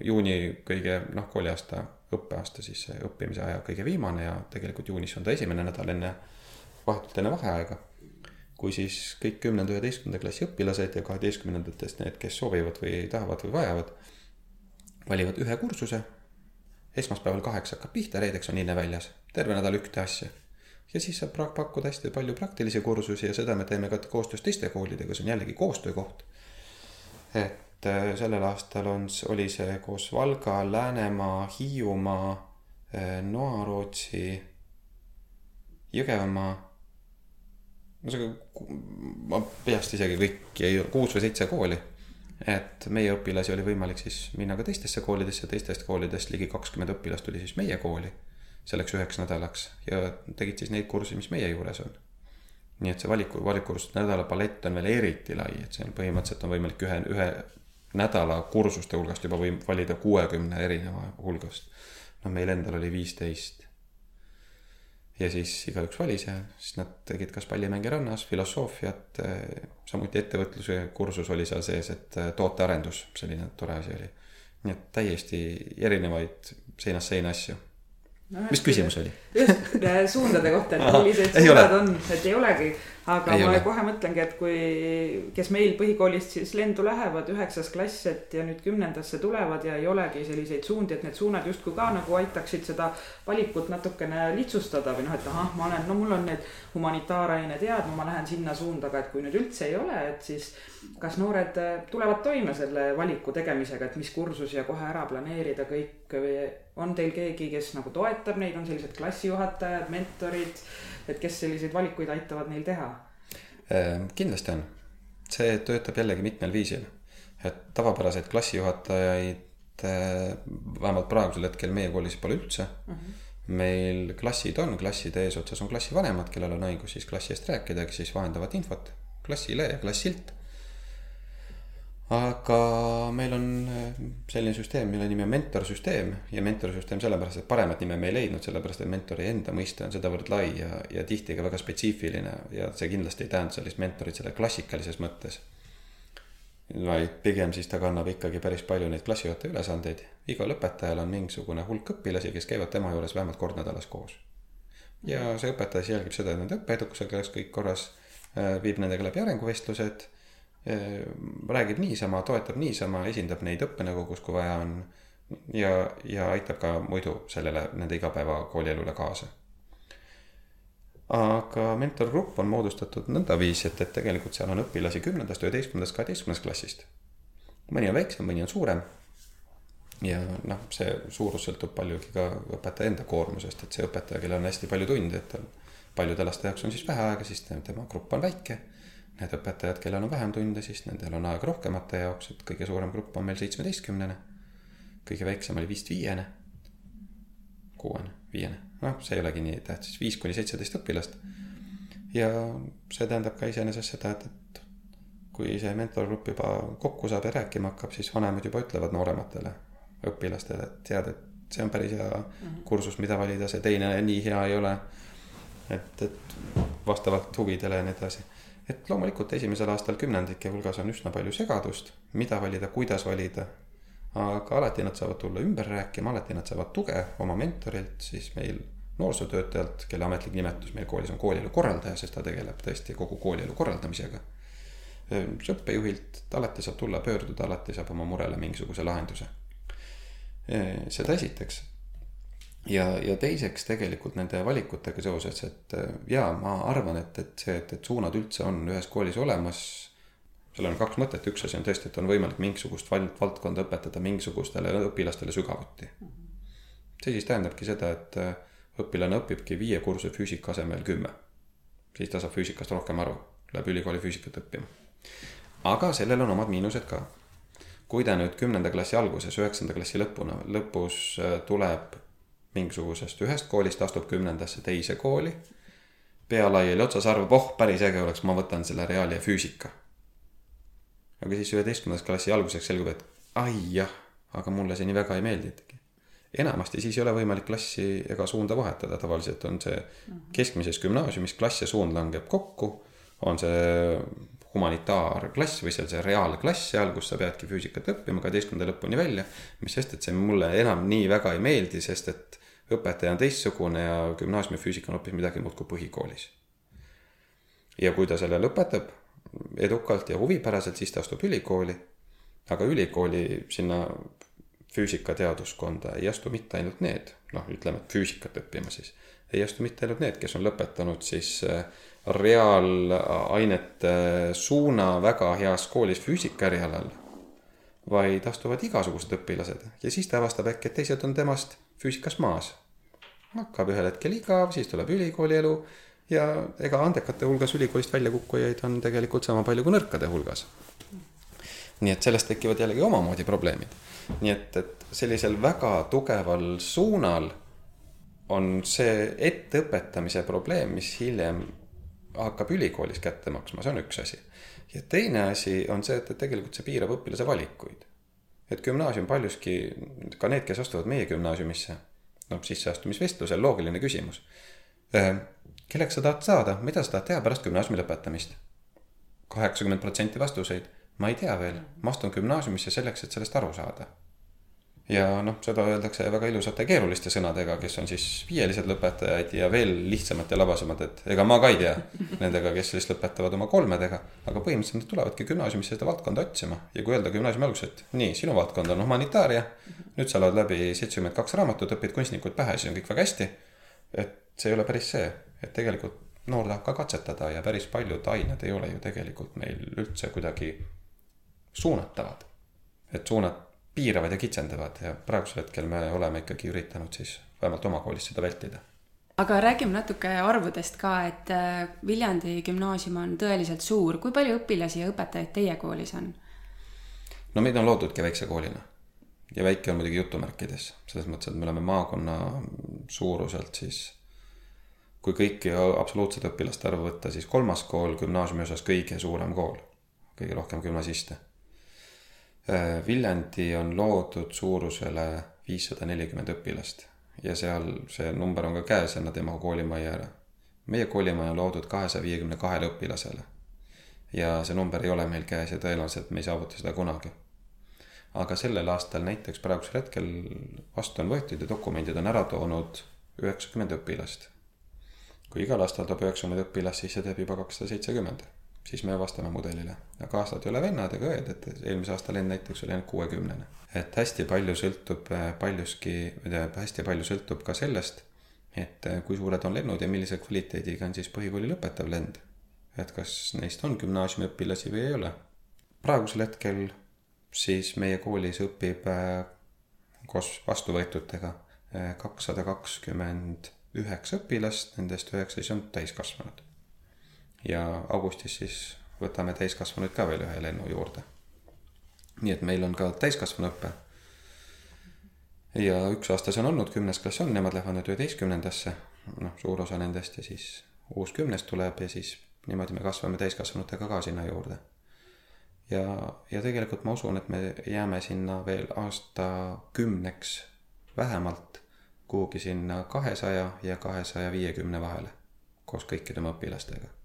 juuni kõige, noh, kooliaasta, õppeaasta siis õppimise aja kõige viimane ja tegelikult juunis on ta esimene nädal enne, vahetult enne vaheaega. Kui siis kõik kümnenda, üheteistkümnenda klassi õpilased ja kaheteistkümnendatest need, kes soovivad või tahavad või vajavad, valivad ühe kursuse. esmaspäeval kaheksa hakkab pihta, reedeks on hinne väljas, terve nädal ühte asja ja siis saab pakkuda hästi palju praktilisi kursusi ja seda me teeme ka koostöös teiste koolidega, see on jällegi koostöökoht. et äh, sellel aastal on, oli see koos Valga, Läänemaa, Hiiumaa, äh, Noarootsi, Jõgevamaa. No see, ma peast isegi kõiki, kuus või seitse kooli. et meie õpilasi oli võimalik siis minna ka teistesse koolidesse, teistest koolidest ligi kakskümmend õpilast tuli siis meie kooli selleks üheks nädalaks ja tegid siis neid kursusi, mis meie juures on. nii et see valiku, valikkursuste nädala palett on veel eriti lai, et see on põhimõtteliselt on võimalik ühe, ühe nädala kursuste hulgast juba võib valida kuuekümne erineva hulgast. noh, meil endal oli viisteist. Ja siis igaüks valis ja siis nad tegid kas pallimänge rannas, filosoofiat, eh, samuti ettevõtluse kursus oli seal sees, et eh, tootearendus, selline tore asi oli. nii et täiesti erinevaid seinast seina asju no,. mis küsimus oli?
just äh, suundade kohta, et millised suunad on, et ei olegi aga ei ma ole. kohe mõtlengi, et kui, kes meil põhikoolist siis lendu lähevad, üheksas klass, et ja nüüd kümnendasse tulevad ja ei olegi selliseid suundi, et need suunad justkui ka nagu aitaksid seda valikut natukene lihtsustada või noh, et ahah, ma olen, no mul on need humanitaarained head, no ma lähen sinna suunda, aga et kui nüüd üldse ei ole, et siis kas noored äh, tulevad toime selle valiku tegemisega, et mis kursusi ja kohe ära planeerida kõik või on teil keegi, kes nagu toetab neid, on sellised klassijuhatajad, mentorid et kes selliseid valikuid aitavad neil teha?
Ehm, kindlasti on, see töötab jällegi mitmel viisil, et tavapäraseid klassijuhatajaid eh, vähemalt praegusel hetkel meie koolis pole üldse. Mhm. -huh. meil klassid on, klasside eesotsas on klassivanemad, kellel on õigus siis klassi eest rääkida, kes siis vahendavad infot klassile ja klassilt aga meil on äh, selline süsteem, mille nimi on mentorsüsteem ja mentorsüsteem sellepärast, et paremat nime me ei leidnud, sellepärast et mentori enda mõiste on sedavõrd lai ja, ja tihti ka väga spetsiifiline ja see kindlasti ei tähenda sellist mentorit selle klassikalises mõttes. vaid pigem siis ta kannab ikkagi päris palju neid klassijuhataja ülesandeid. igal õpetajal on mingisugune hulk õpilasi, kes käivad tema juures vähemalt kord nädalas koos. ja see õpetaja siis jälgib seda, et nende õppeedukusega oleks kõik korras, äh, viib nendega läbi arenguvestlused räägib niisama, toetab niisama, esindab neid õppenõukogus, kui vaja on. ja, ja aitab ka muidu sellele, nende igapäeva koolielule kaasa. aga mentorgrupp on moodustatud nõndaviisi, et, et tegelikult seal on õpilasi kümnendast, üheteistkümnendast, kaheteistkümnendast klassist. mõni on väiksem, mõni on suurem. ja noh, see suurus sõltub paljugi ka õpetaja enda koormusest, et see õpetaja, kellel on hästi palju tunde, et tal paljude laste jaoks on siis vähe aega, siis tema grupp on väike need õpetajad, kellel on vähem tunde, siis nendel on aega rohkemate jaoks, et kõige suurem grupp on meil seitsmeteistkümnene. kõige väiksem oli vist viiene, kuuene, viiene, noh, see ei olegi nii tähtis, viis kuni seitseteist õpilast. ja see tähendab ka iseenesest seda, et, et kui see mentorgrupp juba kokku saab ja rääkima hakkab, siis vanemad juba ütlevad noorematele õpilastele, et tead, et see on päris hea mhm. kursus, mida valida, see teine nii hea ei ole. et, et vastavalt huvidele ja nii edasi et loomulikult esimesel aastal kümnendike hulgas on üsna palju segadust, mida valida, kuidas valida. aga alati nad saavad tulla ümber rääkima, alati nad saavad tuge oma mentorilt, siis meil noorsootöötajalt, kelle ametlik nimetus meil koolis on koolielu korraldaja, sest ta tegeleb tõesti kogu koolielu korraldamisega. õppejuhilt alati saab tulla, pöörduda, alati saab oma murele mingisuguse lahenduse. seda esiteks ja, ja teiseks tegelikult nende valikutega seoses, et äh, jaa, ma arvan, et, et see, et, et suunad üldse on ühes koolis olemas. sellel on kaks mõtet, üks asi on tõesti, et on võimalik mingisugust vald-, valdkonda õpetada mingisugustele õpilastele sügavuti. see siis tähendabki seda, et äh, õpilane õpibki viie kursuse füüsika asemel kümme. siis ta saab füüsikast rohkem aru, läheb ülikooli füüsikat õppima. aga sellel on omad miinused ka. kui ta nüüd kümnenda klassi alguses, üheksanda klassi lõpuna, lõpus äh, tuleb mingisugusest ühest koolist astub kümnendasse teise kooli. pea laiali otsas arvab, oh, päris äge oleks, ma võtan selle reaal ja füüsika. aga siis üheteistkümnendas klassi alguseks selgub, et ai jah, aga mulle see nii väga ei meeldinudki. enamasti siis ei ole võimalik klassi ega suunda vahetada, tavaliselt on see keskmises gümnaasiumis klass ja suund langeb kokku. on see humanitaarklass või see, see reaalklass seal, kus sa peadki füüsikat õppima kaheteistkümnenda lõpuni välja. mis sest, et see mulle enam nii väga ei meeldi, sest et õpetaja on teistsugune ja gümnaasiumifüüsika on hoopis midagi muud kui põhikoolis. ja kui ta selle lõpetab edukalt ja huvipäraselt, siis ta astub ülikooli. aga ülikooli sinna füüsikateaduskonda ei astu mitte ainult need, noh, ütleme füüsikat õppima siis, ei astu mitte ainult need, kes on lõpetanud siis äh, reaalainete suuna väga heas koolis füüsika erialal, vaid astuvad igasugused õpilased ja siis ta avastab äkki, et teised on temast füüsikas maas. hakkab ühel hetkel igav, siis tuleb ülikooli elu ja ega andekate hulgas ülikoolist välja kukkujaid on tegelikult sama palju kui nõrkade hulgas. nii et sellest tekivad jällegi omamoodi probleemid. nii et, et sellisel väga tugeval suunal on see etteõpetamise probleem, mis hiljem hakkab ülikoolis kätte maksma, see on üks asi. ja teine asi on see, et, et tegelikult see piirab õpilase valikuid. Et gümnaasium paljuski, ka need, kes astuvad meie gümnaasiumisse, noh, sisseastumisvestlusel loogiline küsimus. Äh, kelleks sa tahad saada, mida sa tahad teha pärast gümnaasiumi lõpetamist? kaheksakümmend protsenti vastuseid, ma ei tea veel, ma astun gümnaasiumisse selleks, et sellest aru saada ja noh, seda öeldakse väga ilusate keeruliste sõnadega, kes on siis viielised lõpetajad ja veel lihtsamad ja labasemad, et ega ma ka ei tea nendega, kes siis lõpetavad oma kolmedega. aga põhimõtteliselt nad tulevadki gümnaasiumisse seda valdkonda otsima ja kui öelda gümnaasiumi alguses, et nii, sinu valdkond on humanitaaria. nüüd sa loed läbi seitsekümmend kaks raamatut, õpid kunstnikud pähe, siis on kõik väga hästi. et see ei ole päris see, et tegelikult noor tahab ka katsetada ja päris paljud ained ei ole ju tegelikult meil üldse kuidagi suunatavad. et suunad piiravad ja kitsendavad ja praegusel hetkel me oleme ikkagi üritanud siis vähemalt oma koolis seda vältida.
aga räägime natuke arvudest ka, et äh, Viljandi gümnaasium on tõeliselt suur, kui palju õpilasi ja õpetajaid teie koolis on?
no meid on loodudki väikse koolina. Ja väike on muidugi jutumärkides, selles mõttes, et me oleme maakonna suuruselt siis kui kõiki absoluutset õpilaste arvu võtta, siis kolmas kool gümnaasiumi osas kõige suurem kool, kõige rohkem gümnasiste Viljandi on loodud suurusele viissada nelikümmend õpilast ja seal see number on ka käes ei mahu koolimajja ära. meie koolimaja on loodud kahesaja viiekümne kahele õpilasele. ja see number ei ole meil käes ja tõenäoliselt me ei saavuta seda kunagi. aga sellel aastal näiteks praegusel hetkel vastu on võetud ja dokumendid on ära toonud üheksakümmend õpilast. kui igal aastal toob üheksakümmend õpilast, siis see teeb juba kakssada seitsekümmend siis me vastame mudelile. aga aastad ei ole vennad ega õed, et eelmise aasta lend näiteks oli ainult kuuekümnene. et hästi palju sõltub äh, paljuski, hästi palju sõltub ka sellest, et äh, kui suured on lennud ja millise kvaliteediga on siis põhikooli lõpetav lend. et kas neist on gümnaasiumiõpilasi või ei ole. praegusel hetkel siis meie koolis õpib äh, koos vastuvõetutega kakssada kakskümmend üheksa õpilast, nendest üheksa siis on täiskasvanud ja augustis siis võtame täiskasvanuid ka veel ühe lennu juurde. nii et meil on ka täiskasvanuõpe. ja üks aasta see on olnud, kümnes klass on, nemad lähevad nüüd üheteistkümnendasse, noh, suur osa nendest ja siis uus kümnes tuleb ja siis niimoodi me kasvame täiskasvanutega ka sinna juurde. ja, ja tegelikult ma usun, et me jääme sinna veel aastakümneks vähemalt kuhugi sinna kahesaja ja kahesaja viiekümne vahele koos kõikide oma õpilastega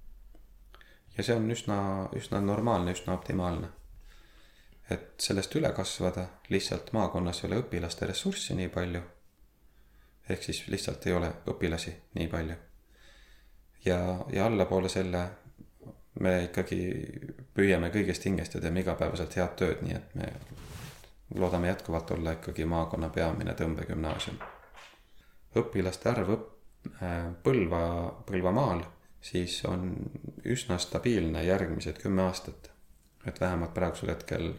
ja see on üsna, üsna normaalne, üsna optimaalne. et sellest üle kasvada, lihtsalt maakonnas ei ole õpilaste ressurssi nii palju. ehk siis lihtsalt ei ole õpilasi nii palju. ja, ja allapoole selle me ikkagi püüame kõigest hingest ja teeme igapäevaselt head tööd, nii et me loodame jätkuvalt olla ikkagi maakonna peamine tõmbegümnaasium. õpilaste arv õpp-, äh, Põlva, Põlvamaal siis on üsna stabiilne järgmised kümme aastat. et vähemalt praegusel hetkel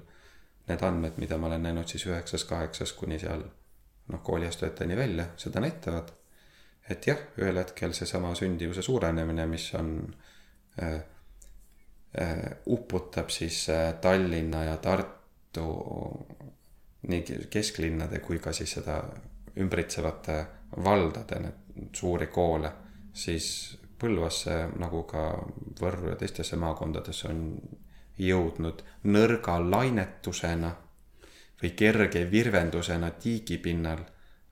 need andmed, mida ma olen näinud siis üheksas, kaheksas kuni seal noh, kooliastujateni välja, seda näitavad. et jah, ühel hetkel seesama sündivuse suurenemine, mis on äh,, äh, uputab siis äh, Tallinna ja Tartu nii kesklinnade kui ka siis seda ümbritsevate valdade need suuri koole, siis Põlvasse nagu ka Võrru ja teistesse maakondadesse on jõudnud nõrga lainetusena või kerge virvendusena tiigipinnal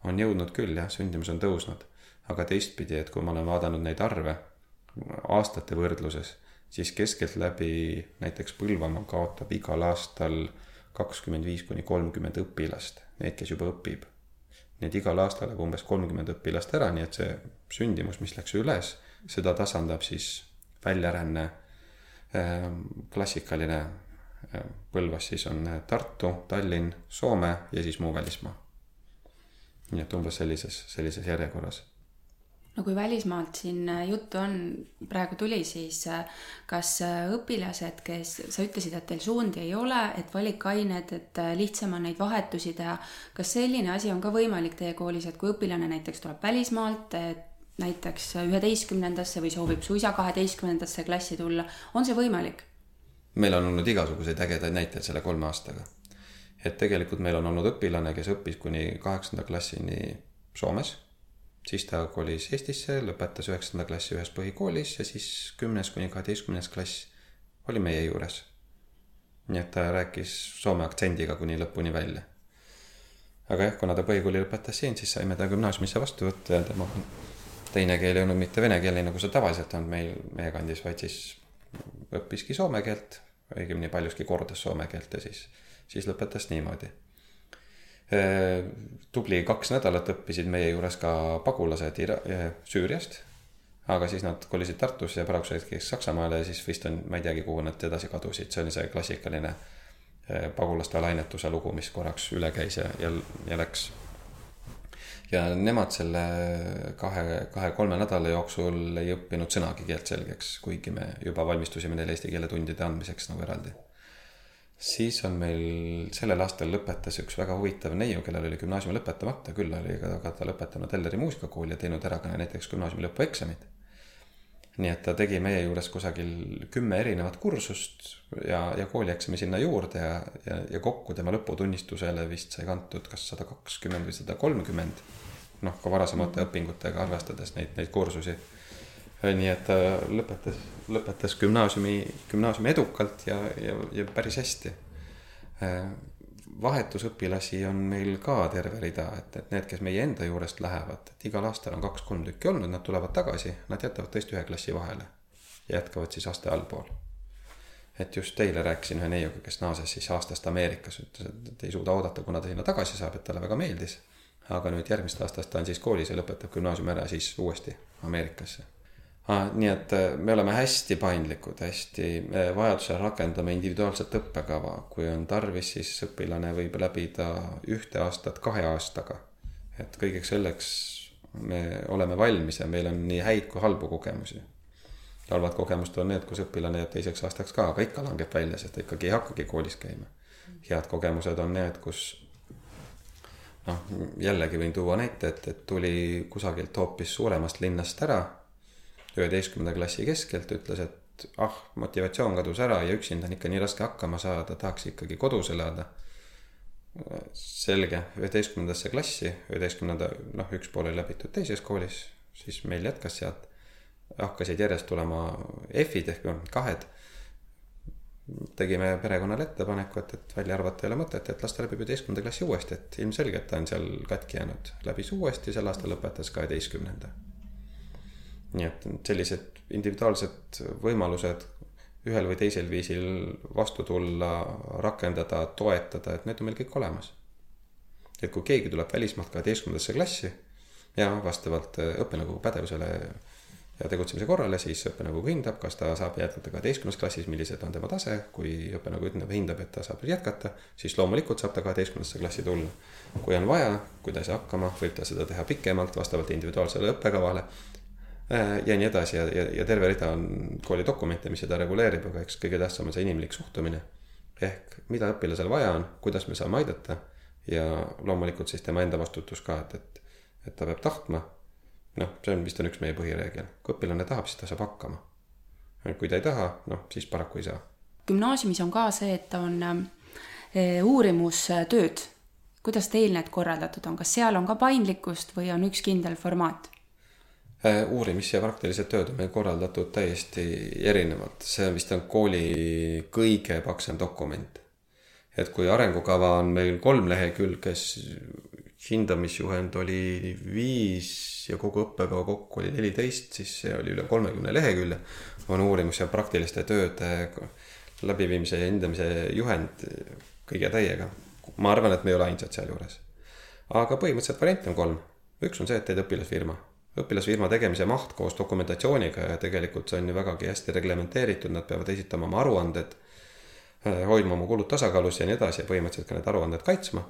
on jõudnud küll jah, sündimus on tõusnud. aga teistpidi, et kui ma olen vaadanud neid arve aastate võrdluses, siis keskeltläbi näiteks Põlvamaa kaotab igal aastal kakskümmend viis kuni kolmkümmend õpilast, need, kes juba õpib. nii et igal aastal läheb umbes kolmkümmend õpilast ära, nii et see sündimus, mis läks üles, seda tasandab siis väljaränne, ähm, klassikaline äh, Põlvas siis on Tartu, Tallinn, Soome ja siis muu välismaa. nii et umbes sellises, sellises järjekorras
no kui välismaalt siin äh, juttu on, praegu tuli, siis äh, kas äh, õpilased, kes, sa ütlesid, et teil suundi ei ole, et valikained, et lihtsam on neid vahetusi teha. kas selline asi on ka võimalik teie koolis, et kui õpilane näiteks tuleb välismaalt, näiteks üheteistkümnendasse või soovib suisa kaheteistkümnendasse klassi tulla, on see võimalik?
meil on olnud igasuguseid ägedaid näiteid selle kolme aastaga. et tegelikult meil on olnud õpilane, kes õppis kuni kaheksanda klassini Soomes siis ta kolis Eestisse, lõpetas üheksanda klassi ühes põhikoolis ja siis kümnes kuni kaheteistkümnes klass oli meie juures. nii et ta rääkis soome aktsendiga kuni lõpuni välja. aga jah, kuna ta põhikooli lõpetas siin, siis saime ta gümnaasiumisse vastu võtta ja tema teine keel ei olnud mitte vene keel, nii nagu see tavaliselt on meil meie kandis, vaid siis õppiski soome keelt, õigemini paljuski kordas soome keelt ja siis, siis lõpetas niimoodi Äh, tubli kaks nädalat õppisid meie juures ka pagulased Ira-, äh, Süüriast. aga siis nad kolisid Tartusse ja praegusel hetkel Saksamaale ja siis vist on, ma ei teagi, kuhu nad edasi kadusid, see oli see klassikaline äh, pagulaste alainetuse lugu, mis korraks üle käis ja, ja, ja läks. Ja nemad selle kahe, kahe-kolme nädala jooksul ei õppinud sõnagi keelt selgeks, kuigi me juba valmistusime neile eesti keele tundide andmiseks nagu eraldi siis on meil sellel aastal lõpetas üks väga huvitav neiu, kellel oli gümnaasiumi lõpetamata, küll oli aga ta lõpetanud Elleri muusikakooli ja teinud ära ka näiteks gümnaasiumi lõpueksamid. Nii et ta tegi meie juures kusagil kümme erinevat kursust ja, ja koolieksami sinna juurde ja, ja, ja kokku tema lõputunnistusele vist sai kantud kas sada kakskümmend või sada kolmkümmend. noh, ka varasemate õpingutega arvestades neid, neid kursusi nii et ta lõpetas, lõpetas gümnaasiumi, gümnaasiumi edukalt ja, ja, ja päris hästi. Vahetusõpilasi on meil ka terve rida, et, et need, kes meie enda juurest lähevad, et igal aastal on kaks-kolm tükki olnud, nad tulevad tagasi, nad jätavad tõesti ühe klassi vahele. jätkavad siis aste allpool. et just eile rääkisin ühe neiuga, kes naases siis aastast Ameerikas, ütles, et ei suuda oodata, kuna ta sinna tagasi saab, et talle väga meeldis. aga nüüd järgmist aastast ta on siis koolis ja lõpetab gümnaasiumi ära siis uuesti Ameerikasse ah,. nii et äh, me oleme hästi paindlikud, hästi, vajadusel rakendame individuaalset õppekava, kui on tarvis, siis õpilane võib läbida ühte aastat kahe aastaga. et kõigeks selleks me oleme valmis ja meil on nii häid kui halbu kogemusi. halvad kogemused on need, kus õpilane jääb teiseks aastaks ka, aga ikka langeb välja, sest ta ikkagi ei hakkagi koolis käima. head kogemused on need, kus noh, jällegi võin tuua näite, et, et tuli kusagilt hoopis suuremast linnast ära üheteistkümnenda klassi keskelt, ütles, et ah, motivatsioon kadus ära ja üksinda on ikka nii raske hakkama saada, tahaks ikkagi kodus elada. selge, üheteistkümnendasse klassi, üheteistkümnenda, noh, üks pool oli läbitud teises koolis, siis meil jätkas sealt. hakkasid järjest tulema F-id ehk kahed. tegime perekonnale ettepaneku, et, et välja arvata ei ole mõtet, et las ta läbib üheteistkümnenda klassi uuesti, et ilmselgelt ta on seal katki jäänud. läbis uuesti, sel aastal lõpetas kaheteistkümnenda nii et sellised individuaalsed võimalused ühel või teisel viisil vastu tulla, rakendada, toetada, et need on meil kõik olemas. et kui keegi tuleb välismaalt kaheteistkümnendasse klassi ja vastavalt õppenõukogu pädevusele ja tegutsemise korrale, siis õppenõukogu hindab, kas ta saab jätkata kaheteistkümnendas klassis, millised on tema tase, kui õppenõukogu ütleb, hindab, et ta saab jätkata, siis loomulikult saab ta kaheteistkümnendasse klassi tulla. kui on vaja, kui ta ei saa hakkama, võib ta seda teha pikemalt vastavalt individuaalsele õppekavale Äh, ja nii edasi ja, ja, ja terve rida on kooli dokumente, mis seda reguleerib, aga eks kõige tähtsam on see inimlik suhtumine. ehk mida õpilasel vaja on, kuidas me saame aidata ja loomulikult siis tema enda vastutus ka, et, et, et ta peab tahtma. noh, see on vist on üks meie põhireegel, kui õpilane tahab, siis ta saab hakkama. kui ta ei taha, noh, siis paraku ei saa.
gümnaasiumis on ka see, et on äh, uurimustööd. kuidas teil need korraldatud on, kas seal on ka paindlikkust või on üks kindel formaat?
Äh, uurimis- ja praktilised tööd on meil korraldatud täiesti erinevalt, see vist on kooli kõige paksem dokument. et kui arengukava on meil kolm lehekülge hindamisjuhend oli viis ja kogu õppekava kokku oli neliteist, siis see oli üle kolmekümne lehekülje. on uurimus ja praktiliste tööde läbiviimise ja hindamise juhend kõige täiega. ma arvan, et me ei ole ainsad sealjuures. aga põhimõtteliselt variante on kolm. üks on see, et teed õpilasfirma. Õpilasfirma tegemise maht koos dokumentatsiooniga ja tegelikult see on ju vägagi hästi reglementeeritud, nad peavad esitama oma aruanded, hoidma oma kulud tasakaalus ja nii edasi ja põhimõtteliselt ka need aruanded kaitsma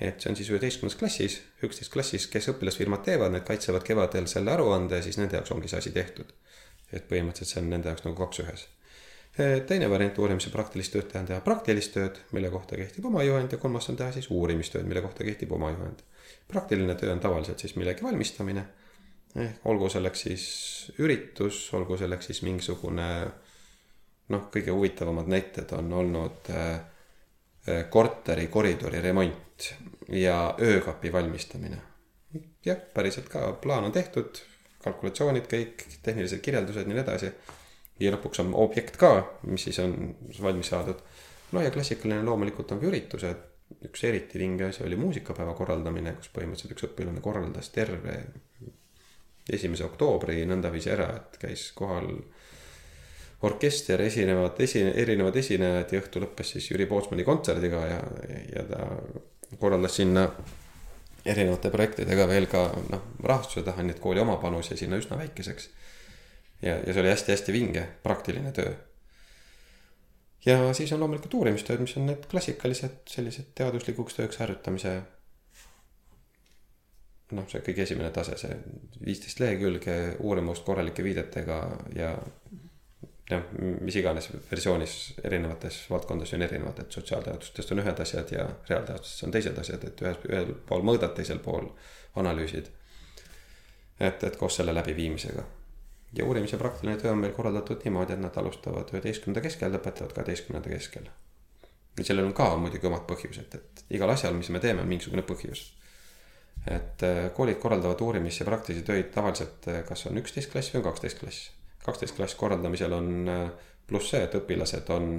et see on siis üheteistkümnendas klassis, üksteist klassis, kes õpilasfirmad teevad, need kaitsevad kevadel selle aruande ja siis nende jaoks ongi see asi tehtud. et põhimõtteliselt see on nende jaoks nagu kaks ühes. teine variant uurimise praktilist tööd teha on teha praktilist tööd, mille kohta kehtib oma juhend ja kolmas on teha siis uurimistööd, mille kohta kehtib oma juhend. praktiline töö on tavaliselt siis millegi valmistamine, olgu selleks siis üritus, olgu selleks siis mingisugune noh, kõige huvitavamad näited on olnud äh, korteri koridori remont ja öökapi valmistamine. jah, päriselt ka, plaan on tehtud, kalkulatsioonid kõik, tehnilised kirjeldused nii edasi. ja lõpuks on objekt ka, mis siis on valmis saadud. no ja klassikaline loomulikult on ka üritused. üks eriti vinge asi oli muusikapäeva korraldamine, kus põhimõtteliselt üks õpilane korraldas terve esimese oktoobri nõndaviisi ära, et käis kohal orkester, esinevad, esi-, erinevad esinejad ja õhtu lõppes siis Jüri Pootsmani kontserdiga ja, ja ta korraldas sinna erinevate projektidega veel ka noh, rahastuse taha, nii et kooli oma panus jäi sinna üsna väikeseks. ja, ja see oli hästi-hästi vinge, praktiline töö. ja siis on loomulikult uurimistööd, mis on need klassikalised sellised teaduslikuks tööks harjutamise. Noh, see kõige esimene tase, see viisteist lehekülge uurimust korralike viidetega ja jah, mis iganes versioonis erinevates valdkondades on erinevad, et sotsiaalteadustest on ühed asjad ja reaalteadustest on teised asjad, et ühes, ühel pool mõõdad, teisel pool analüüsid. et, et koos selle läbiviimisega. ja uurimise praktiline töö on meil korraldatud niimoodi, et nad alustavad üheteistkümnenda keskel, lõpetavad kaheteistkümnenda keskel. sellel on ka muidugi omad põhjused, et igal asjal, mis me teeme, on mingisugune põhjus et äh, koolid korraldavad uurimis- ja praktilisi töid tavaliselt, äh, kas on üksteist klass või on kaksteist klass kaksteist klass korraldamisel on äh, pluss see, et õpilased on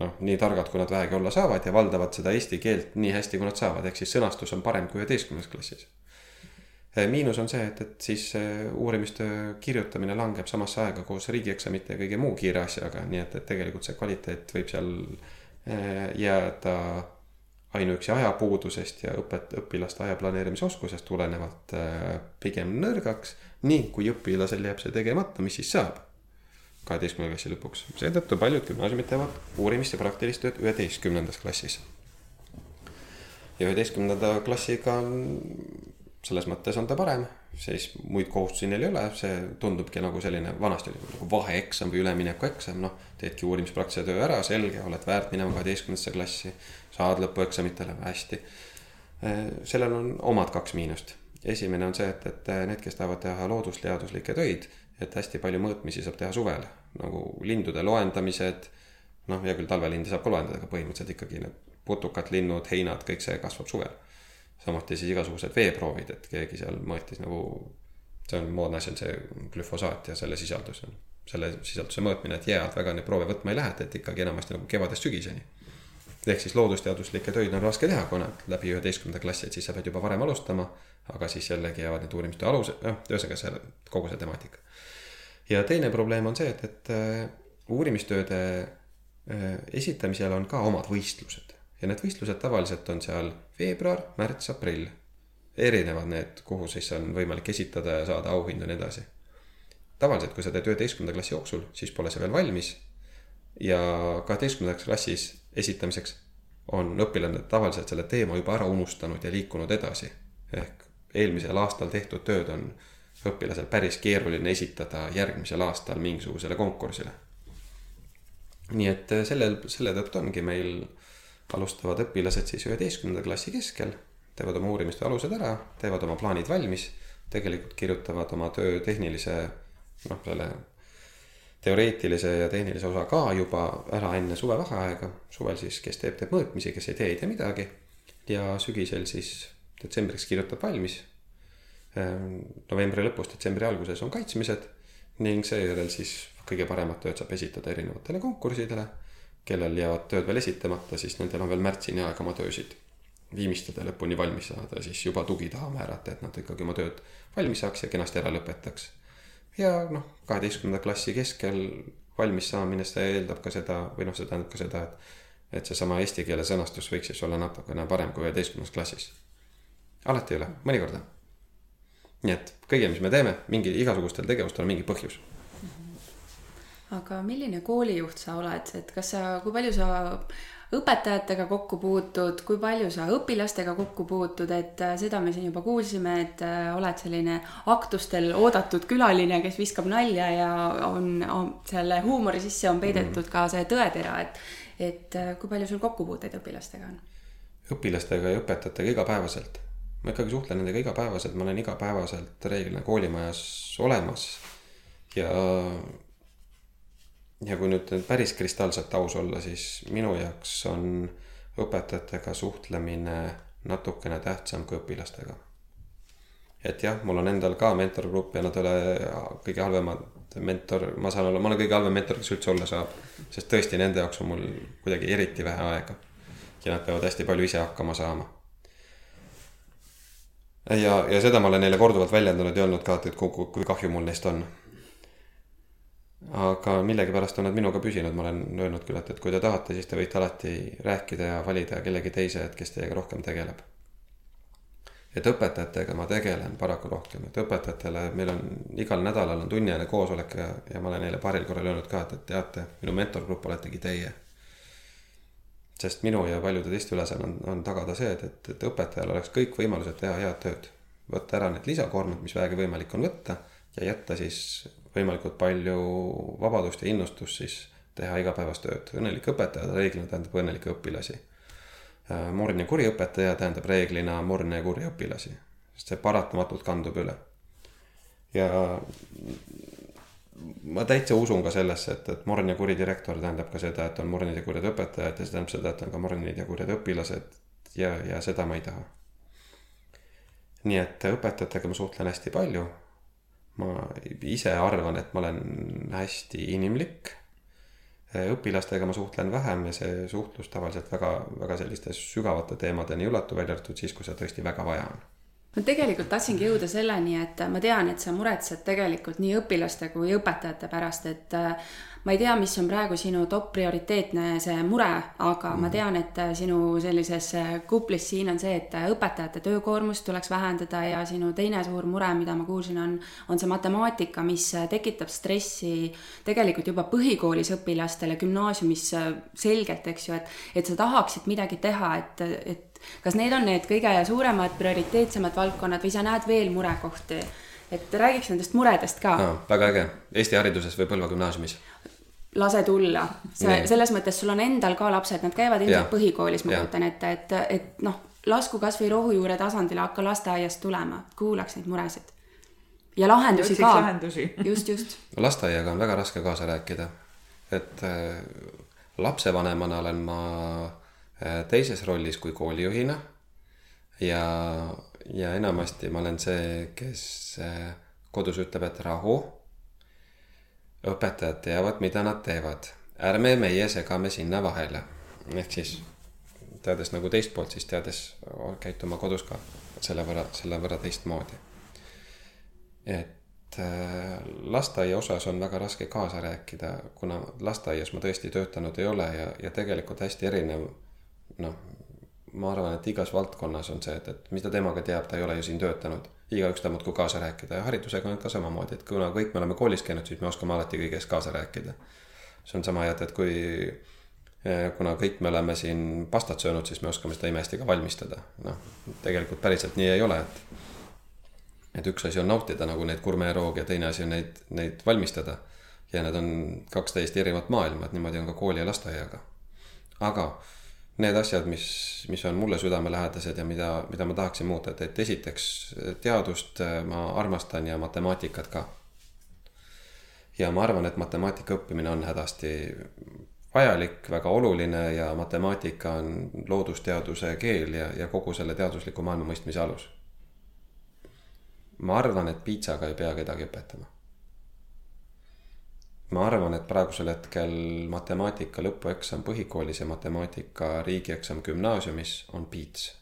noh, nii targad, kui nad vähegi olla saavad ja valdavad seda eesti keelt nii hästi, kui nad saavad, ehk siis sõnastus on parem kui üheteistkümnes klassis. Miinus on see, et, et siis uurimistöö kirjutamine langeb samasse aega koos riigieksamite ja kõige muu kiire asjaga, nii et, et tegelikult see kvaliteet võib seal jääda ainuüksi ajapuudusest ja õpet-, õpilaste aja planeerimisoskusest tulenevalt pigem nõrgaks nii kui õpilasel jääb see tegemata, mis siis saab? kaheteistkümnenda klassi lõpuks, seetõttu paljud gümnaasiumid teevad uurimist ja praktilist tööd üheteistkümnendas klassis. ja üheteistkümnenda klassiga on, selles mõttes on ta parem, siis muid kohustusi neil ei ole, see tundubki nagu selline, vanasti oli nagu vaheeksam või üleminekueksam, noh. teedki uurimispraktilise töö ära, selge, oled väärt minema kaheteistkümnendasse klassi, saad lõpueksamitele hästi. sellel on omad kaks miinust esimene on see, et, et need, kes tahavad teha loodusteaduslikke töid, et hästi palju mõõtmisi saab teha suvel, nagu lindude loendamised. noh, hea küll, talvelinde saab ka loendada, aga põhimõtteliselt ikkagi need putukad, linnud, heinad, kõik see kasvab suvel. samuti siis igasugused veeproovid, et keegi seal mõõtis nagu, see on moodne asi, on see glüfosaat ja selle sisaldus selle sisalduse mõõtmine, et jää alt väga neid proove võtma ei lähe, et ikkagi enamasti nagu kevadest sügiseni ehk siis loodusteaduslikke töid on raske teha, kui nad läbi üheteistkümnenda klassi, et siis sa pead juba varem alustama aga siis jällegi jäävad need uurimistöö alused, noh, ühesõnaga see, kogu see temaatika. ja teine probleem on see, et, et äh, uurimistööde äh, esitamisel on ka omad võistlused ja need võistlused tavaliselt on seal veebruar, märts, aprill. erinevad need, kuhu siis on võimalik esitada ja saada auhindu ja nii edasi. tavaliselt, kui sa teed üheteistkümnenda klassi jooksul, siis pole see veel valmis. ja kaheteistkümnendaks klassis esitamiseks on õpilane tavaliselt selle teema juba ära unustanud ja liikunud edasi. ehk eelmisel aastal tehtud tööd on õpilasel päris keeruline esitada järgmisel aastal mingisugusele konkursile. nii et äh, sellel, selle tõttu ongi meil alustavad õpilased siis üheteistkümnenda klassi keskel, teevad oma uurimistöö alused ära, teevad oma plaanid valmis, tegelikult kirjutavad oma töö tehnilise noh, selle teoreetilise ja tehnilise osa ka juba ära enne suvevaheaega. suvel siis, kes teeb, teeb mõõtmisi, kes ei tee, ei tee midagi. ja sügisel siis detsembriks kirjutab valmis. Ehm, novembri lõpus, detsembri alguses on kaitsmised ning seejärel siis kõige paremat tööd saab esitada erinevatele konkurssidele. kellel jäävad tööd veel esitamata, siis nendel on veel märtsini aega oma töösid viimistleda lõpuni valmis saada, siis juba tugi taha määrata, et nad ikkagi oma tööd valmis saaks ja kenasti ära lõpetaks. Ja noh, kaheteistkümnenda klassi keskel valmis saamine, see eeldab ka seda või noh, see tähendab ka seda, et et seesama eesti keele sõnastus võiks siis olla natukene parem kui üheteistkümnes klassis. alati ei ole, mõnikord on. nii et kõige, mis me teeme, mingi igasugustel tegevustel on mingi põhjus
aga milline koolijuht sa oled, et kas sa, kui palju sa õpetajatega kokku puutud, kui palju sa õpilastega kokku puutud, et äh, seda me siin juba kuulsime, et äh, oled selline aktustel oodatud külaline, kes viskab nalja ja on, on selle huumori sisse on peidetud ka see tõetera, et et äh, kui palju sul kokkupuuteid õpilastega on?
õpilastega ja õpetajatega igapäevaselt. ma ikkagi suhtlen nendega igapäevaselt, ma olen igapäevaselt reeglina koolimajas olemas ja ja kui nüüd päris kristalselt aus olla, siis minu jaoks on õpetajatega suhtlemine natukene tähtsam kui õpilastega. et jah, mul on endal ka mentorgrupp ja nad ei ole kõige halvemad mentor, ma saan olla, ma olen kõige halvem mentor, kes üldse olla saab. sest tõesti, nende jaoks on mul kuidagi eriti vähe aega. ja nad peavad hästi palju ise hakkama saama. ja, ja seda ma olen neile korduvalt väljendanud ja öelnud ka, et, kui, kui kahju mul neist on aga millegipärast on nad minuga püsinud, ma olen öelnud küll, et, et kui te tahate, siis te võite alati rääkida ja valida kellegi teise, et kes teiega rohkem tegeleb. et õpetajatega ma tegelen paraku rohkem, et õpetajatele meil on igal nädalal on tunniajane koosolek ja, ja ma olen neile paaril korral öelnud ka, et, et teate, minu mentorgrupp oletegi teie. sest minu ja paljude teiste ülesanne on, on tagada see, et, et, et õpetajal oleks kõik võimalused teha head tööd. võtta ära need lisakoormad, mis vähegi võimalik on võtta ja jätta siis võimalikult palju vabadust ja innustust siis teha igapäevast tööd. õnnelik õpetaja reeglina tähendab õnnelikke õpilasi. Äh, morn ja kuri õpetaja tähendab reeglina morne ja kurja õpilasi, sest see paratamatult kandub üle. ja ma täitsa usun ka sellesse, et, et morn ja kuri direktor tähendab ka seda, et on mornid ja kurjad õpetajad ja see tähendab seda, et on ka mornid ja kurjad õpilased ja, ja seda ma ei taha. nii et õpetajatega ma suhtlen hästi palju ma ise arvan, et ma olen hästi inimlik. õpilastega ma suhtlen vähem ja see suhtlus tavaliselt väga, väga selliste sügavate teemadeni ei ulatu, välja arvatud siis, kui seda tõesti väga vaja on
ma tegelikult tahtsingi jõuda selleni, et ma tean, et sa muretsed tegelikult nii õpilaste kui õpetajate pärast, et ma ei tea, mis on praegu sinu top prioriteetne see mure, aga ma mhm. tean, et sinu sellises kuplis siin on see, et õpetajate töökoormust tuleks vähendada ja sinu teine suur mure, mida ma kuulsin, on, on see matemaatika, mis tekitab stressi tegelikult juba põhikoolis õpilastele, gümnaasiumis selgelt, eks ju, et, et sa tahaksid midagi teha, et, et kas need on need kõige suuremad prioriteetsemad valdkonnad või sa näed veel murekohti? et räägiks nendest muredest ka
no,. väga äge, Eesti hariduses või Põlva gümnaasiumis
lase tulla. see, selles mõttes sul on endal ka lapsed, nad käivad ilmselt põhikoolis, ma kujutan ette, et, et noh, lasku kasvõi rohujuure tasandile, hakka lasteaiast tulema, kuulaks neid muresid. ja lahendusi ka. just, just.
lasteaiaga on väga raske kaasa rääkida. et äh, lapsevanemana olen ma äh, teises rollis kui koolijuhina. ja, ja enamasti ma olen see, kes äh, kodus ütleb, et rahu õpetajad teavad, mida nad teevad. ärme meie segame sinna vahele. ehk siis teades nagu teist poolt, siis teades käituma kodus ka selle võrra, selle võrra teistmoodi. et äh, lasteaia osas on väga raske kaasa rääkida, kuna lasteaias ma tõesti töötanud ei ole ja, ja tegelikult hästi erinev noh, ma arvan, et igas valdkonnas on see, et, et mis ta temaga teab, ta ei ole ju siin töötanud igaüks tahab muudkui kaasa rääkida ja haridusega on ka samamoodi, et kuna kõik me oleme koolis käinud, siis me oskame alati kõiges kaasa rääkida. see on sama hea, et kui, eh, kuna kõik me oleme siin pastat söönud, siis me oskame seda imehästi ka valmistada. noh, tegelikult päriselt nii ei ole, et, et üks asi on nautida nagu neid gurmeeroogi ja teine asi on neid, neid valmistada. ja need on kaks täiesti erinevat maailma, et niimoodi on ka kooli ja lasteaiaga. aga need asjad, mis, mis on mulle südamelähedased ja mida, mida ma tahaksin muuta, et, et esiteks teadust äh, ma armastan ja matemaatikat ka. ja ma arvan, et matemaatika õppimine on hädasti vajalik, väga oluline ja matemaatika on loodusteaduse keel ja, ja kogu selle teadusliku maailma mõistmise alus. ma arvan, et piitsaga ei pea kedagi õpetama ma arvan, et praegusel hetkel matemaatika lõpueksam põhikoolis ja matemaatika riigieksam gümnaasiumis on piits.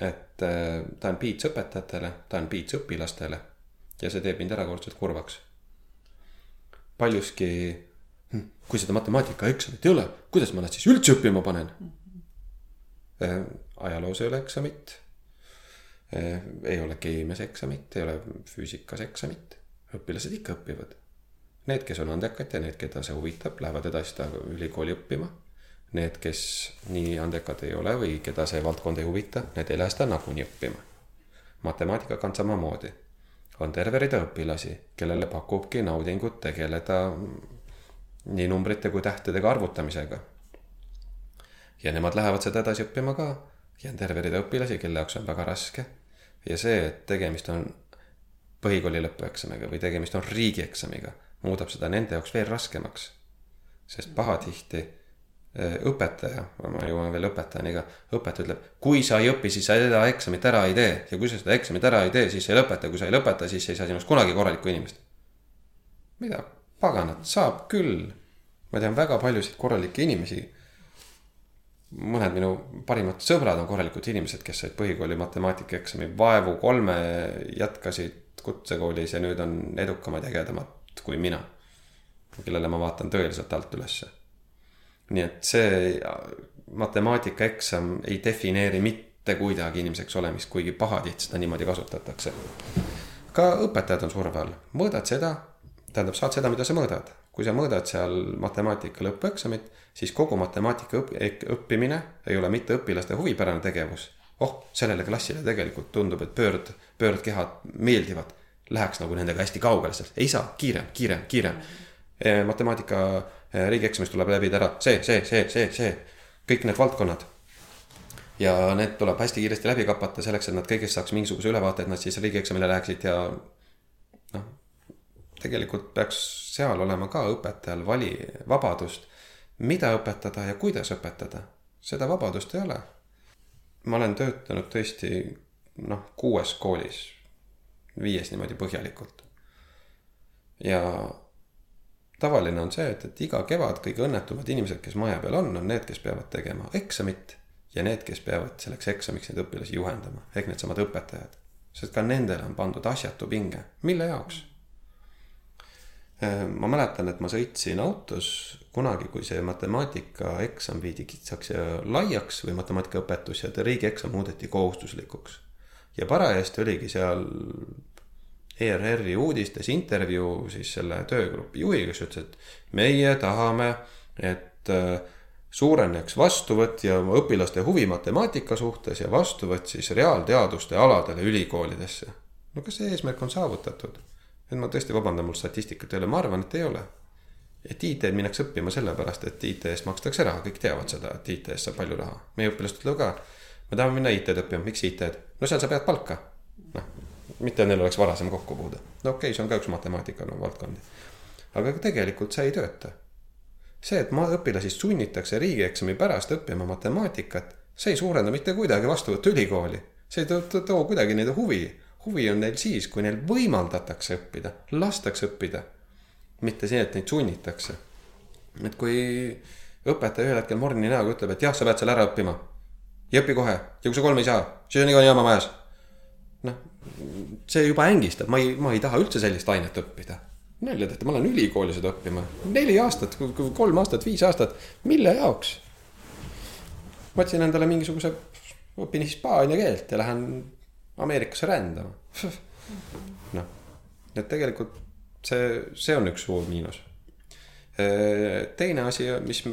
et äh, ta on piits õpetajatele, ta on piits õpilastele ja see teeb mind erakordselt kurvaks. paljuski, hm, kui seda matemaatikaeksamit ei ole, kuidas ma nad siis üldse õppima panen? Äh, ajaloos ei ole eksamit. Äh, ei ole keemias eksamit, ei ole füüsikas eksamit, õpilased ikka õpivad. Need, kes on andekad ja need, keda see huvitab, lähevad edasi seda ülikooli õppima Need, kes nii andekad ei ole või keda see valdkond ei huvita, need ei lähe seda nagunii õppima. matemaatikaga on samamoodi. on terve rida õpilasi, kellele pakubki naudingut tegeleda nii numbrite kui tähtedega arvutamisega. ja nemad lähevad seda edasi õppima ka ja on terve rida õpilasi, kelle jaoks on väga raske. ja see, et tegemist on põhikooli lõpueksamiga või tegemist on riigieksamiga, muudab seda nende jaoks veel raskemaks. sest pahatihti Äh, õpetaja, ma jõuan veel õpetajani ka, õpetaja ütleb, kui sa ei õpi, siis sa seda eksamit ära ei tee ja kui sa seda eksamit ära ei tee, siis sa ei lõpeta, kui sa ei lõpeta, siis ei saa sinust kunagi korralikku inimest. mida paganat, saab küll. ma tean väga paljusid korralikke inimesi. mõned minu parimad sõbrad on korralikud inimesed, kes said põhikooli matemaatikaeksami vaevu kolme, jätkasid kutsekoolis ja nüüd on edukamad ja ägedamad kui mina. kellele ma vaatan tõeliselt alt ülesse nii et see matemaatikaeksam ei defineeri mitte kuidagi inimeseks olemist, kuigi pahatihti seda niimoodi kasutatakse. ka õpetajad on surve all, mõõdad seda, tähendab, saad seda, mida sa mõõdad. kui sa mõõdad seal matemaatika lõpueksamit, siis kogu matemaatika õp õppimine ei ole mitte õpilaste huvipärane tegevus. Oh, sellele klassile tegelikult tundub, et pöörd, pöördkehad meeldivad. Läheks nagu nendega hästi kaugele, sest ei saa, kiirem, kiirem, kiirem. matemaatika Äh, riigieksamist tuleb läbida ära see, see, see, see, see, kõik need valdkonnad. ja need tuleb hästi kiiresti läbi kapata selleks, et nad kõigest saaks mingisuguse ülevaate, et nad siis riigieksamile läheksid ja noh, tegelikult peaks seal olema ka õpetajal vali, vabadust, mida õpetada ja kuidas õpetada. seda vabadust ei ole. Ma olen töötanud tõesti noh, kuues koolis, viies niimoodi põhjalikult. ja tavaline on see, et, et iga kevad kõige õnnetumad inimesed, kes maja peal on, on need, kes peavad tegema eksamit ja need, kes peavad selleks eksamiks neid õpilasi juhendama, ehk needsamad õpetajad. sest ka nendele on pandud asjatu pinge, mille jaoks? Äh, ma mäletan, et ma sõitsin autos kunagi, kui see matemaatikaeksam viidi kitsaks ja laiaks või matemaatikaõpetus ja riigieksam muudeti kohustuslikuks. ja parajasti oligi seal ERR-i uudistes intervjuu siis selle töögrupi juhiga, kes ütles, et meie tahame, et äh, suureneks vastuvõtt ja õpilaste huvi matemaatika suhtes ja vastuvõtt siis reaalteaduste aladele ülikoolidesse. no kas see eesmärk on saavutatud? Et ma tõesti vabandan, mul statistikat ei ole, ma arvan, et ei ole. et IT-d minnakse õppima sellepärast, et IT eest makstakse raha, kõik teavad seda, et IT eest saab palju raha. meie õpilased ütlevad ka, me tahame minna IT-d õppima, miks IT-d? no seal sa pead palka. noh mitte neil oleks varasem kokkupuude. no okei okay,, see on ka üks matemaatika no, valdkondi. aga tegelikult see ei tööta. see, et õpilasi sunnitakse riigieksami pärast õppima matemaatikat, see ei suurenda mitte kuidagi vastuvõttu ülikooli. see ei too, too, kuidagi nende huvi. Huvi on neil siis, kui neil võimaldatakse õppida, lastakse õppida. mitte see, et neid sunnitakse. et kui õpetaja ühel hetkel morni näoga ütleb, et jah, sa pead selle ära õppima. ja õpi kohe ja kui sa kolm ei saa, siis on iga jama majas. noh, see juba ängistab, ma ei, ma ei taha üldse sellist ainet õppida. nalja teete, ma lähen ülikooli seda õppima, neli aastat, kolm aastat, viis aastat, mille jaoks? ma otsin endale mingisuguse, õpin hispaania keelt ja lähen Ameerikasse rändama. noh, et tegelikult see, see on üks suur miinus. teine asi, mis,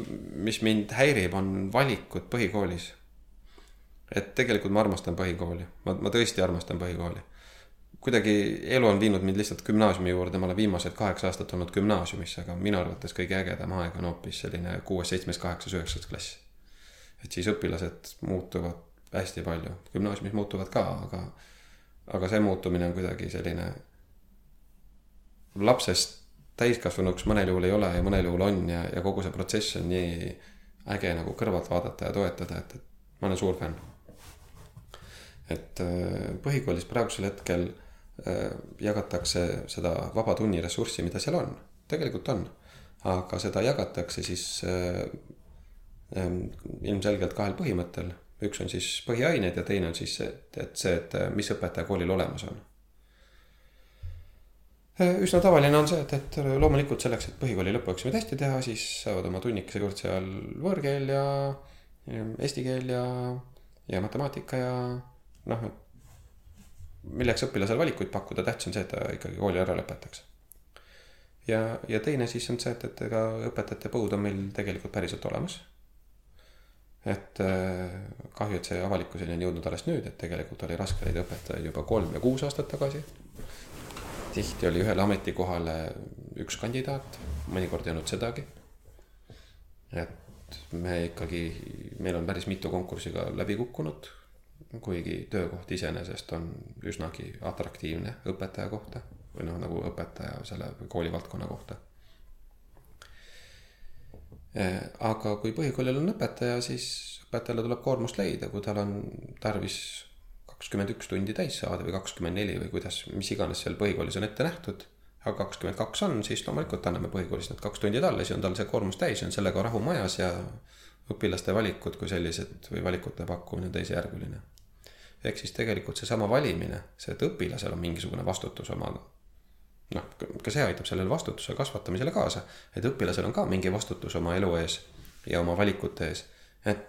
mis mind häirib, on valikud põhikoolis et tegelikult ma armastan põhikooli, ma, ma tõesti armastan põhikooli. kuidagi elu on viinud mind lihtsalt gümnaasiumi juurde, ma olen viimased kaheksa aastat olnud gümnaasiumis, aga minu arvates kõige ägedam aeg on hoopis selline kuues, seitsmes, kaheksas, üheksas klass. et siis õpilased muutuvad hästi palju, gümnaasiumis muutuvad ka, aga, aga see muutumine on kuidagi selline lapsest täiskasvanuks mõnel juhul ei ole ja mõnel juhul on ja, ja kogu see protsess on nii äge nagu kõrvalt vaadata ja toetada, et, et ma olen suur fänn et äh, põhikoolis praegusel hetkel äh, jagatakse seda vaba tunni ressurssi, mida seal on, tegelikult on. aga seda jagatakse siis äh, ilmselgelt kahel põhimõttel. Üks on siis põhiained ja teine on siis see, et, see, et mis õpetaja koolil olemas on. üsna tavaline on see, et, et loomulikult selleks, et põhikooli lõpueksamid hästi teha, siis saavad oma tunnikese kord seal võõrkeel ja eesti keel ja, ja matemaatika ja noh, milleks õpilasele valikuid pakkuda, tähtis on see, et ta ikkagi kooli ära lõpetaks. ja, ja teine siis on see, et, et ega õpetajate põud on meil tegelikult päriselt olemas. Et äh, kahju, et see avalikkuseni on jõudnud alles nüüd, et tegelikult oli raske leida õpetajaid juba kolm ja kuus aastat tagasi. tihti oli ühele ametikohale üks kandidaat, mõnikord ei olnud sedagi. et me ikkagi, meil on päris mitu konkurssi ka läbi kukkunud kuigi töökoht iseenesest on üsnagi atraktiivne õpetaja kohta või noh, nagu õpetaja selle koolivaldkonna kohta. Eh, aga kui põhikoolil on õpetaja, siis õpetajale tuleb koormust leida, kui tal on tarvis kakskümmend üks tundi täis saada või kakskümmend neli või kuidas, mis iganes seal põhikoolis on ette nähtud. aga kakskümmend kaks on, siis loomulikult anname põhikoolis need kaks tundi talle, siis on tal see koormus täis, on sellega rahu majas ja õpilaste valikud kui sellised või valikute pakkumine teisejärguline ehk siis tegelikult seesama valimine, see, et õpilasel on mingisugune vastutus oma noh, ka see aitab sellele vastutuse kasvatamisele kaasa, et õpilasel on ka mingi vastutus oma elu ees ja oma valikute ees. et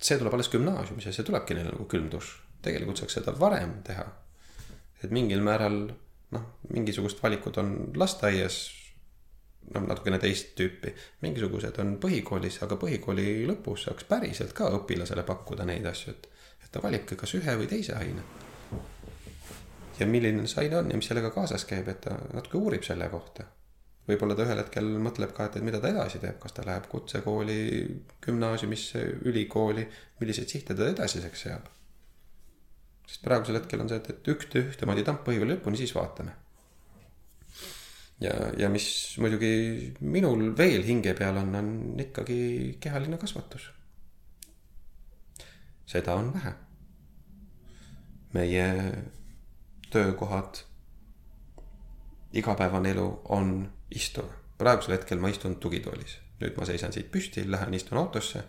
see tuleb alles gümnaasiumis ja see tulebki neile nagu külm dušš. tegelikult saaks seda varem teha. et mingil määral noh, mingisugused valikud on lasteaias noh, natukene teist tüüpi. mingisugused on põhikoolis, aga põhikooli lõpus saaks päriselt ka õpilasele pakkuda neid asju, et ta valibki kas ühe või teise aine. Ja milline see aine on ja mis sellega kaasas käib, et ta natuke uurib selle kohta. võib-olla ta ühel hetkel mõtleb ka, et, et mida ta edasi teeb, kas ta läheb kutsekooli, gümnaasiumisse, ülikooli, milliseid sihte ta edasiseks seab. sest praegusel hetkel on see, et, et ühte, ühtemoodi tamp põhikooli lõpuni, siis vaatame ja, ja mis muidugi minul veel hinge peal on, on ikkagi kehaline kasvatus seda on vähe. meie töökohad, igapäevane elu on istuv. praegusel hetkel ma istun tugitoolis, nüüd ma seisan siit püsti, lähen istun autosse,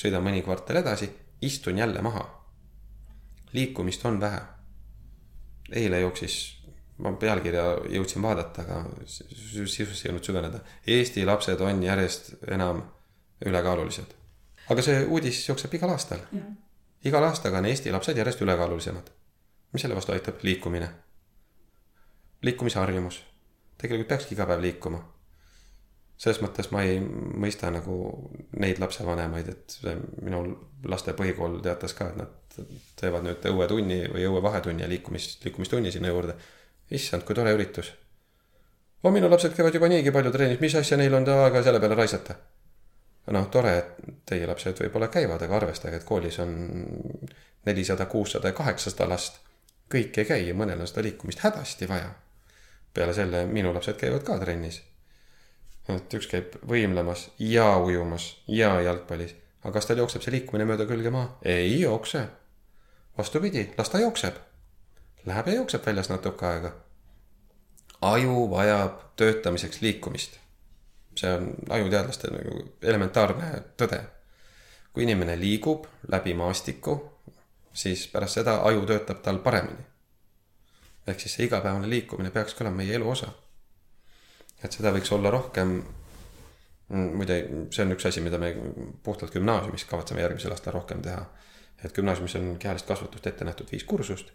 sõidan mõni kvartal edasi, istun jälle maha. liikumist on vähe. eile jooksis, ma pealkirja jõudsin vaadata, aga sisusse ei jõudnud süveneda. Eesti lapsed on järjest enam ülekaalulised aga see uudis jookseb igal aastal. igal aastaga on Eesti lapsed järjest ülekaalulisemad. Mis selle vastu aitab? liikumine. liikumisharjumus. tegelikult peakski iga päev liikuma. selles mõttes ma ei mõista nagu neid lapsevanemaid, et minu laste põhikool teatas ka, et nad teevad nüüd õuetunni või õuevahetunni ja liikumis, liikumistunni sinna juurde. issand, kui tore üritus. no minu lapsed käivad juba niigi palju trennis, mis asja neil on aega selle peale raisata noh, tore, et teie lapsed võib-olla käivad, aga arvestage, et koolis on nelisada, kuussada ja kaheksasada last. Kõik ei käi ja mõnel on seda liikumist hädasti vaja. peale selle minu lapsed käivad ka trennis. et üks käib võimlemas ja ujumas ja jalgpallis, aga kas tal jookseb see liikumine mööda külge maa? ei jookse. vastupidi, las ta jookseb. Läheb ja jookseb väljas natuke aega. aju vajab töötamiseks liikumist see on ajuteadlaste nagu elementaarne tõde. kui inimene liigub läbi maastiku, siis pärast seda aju töötab tal paremini. ehk siis see igapäevane liikumine peakski olema meie elu osa. et seda võiks olla rohkem. muide, see on üks asi, mida me puhtalt gümnaasiumis kavatseme järgmisel aastal rohkem teha. et gümnaasiumis on kehalist kasvatust ette nähtud viis kursust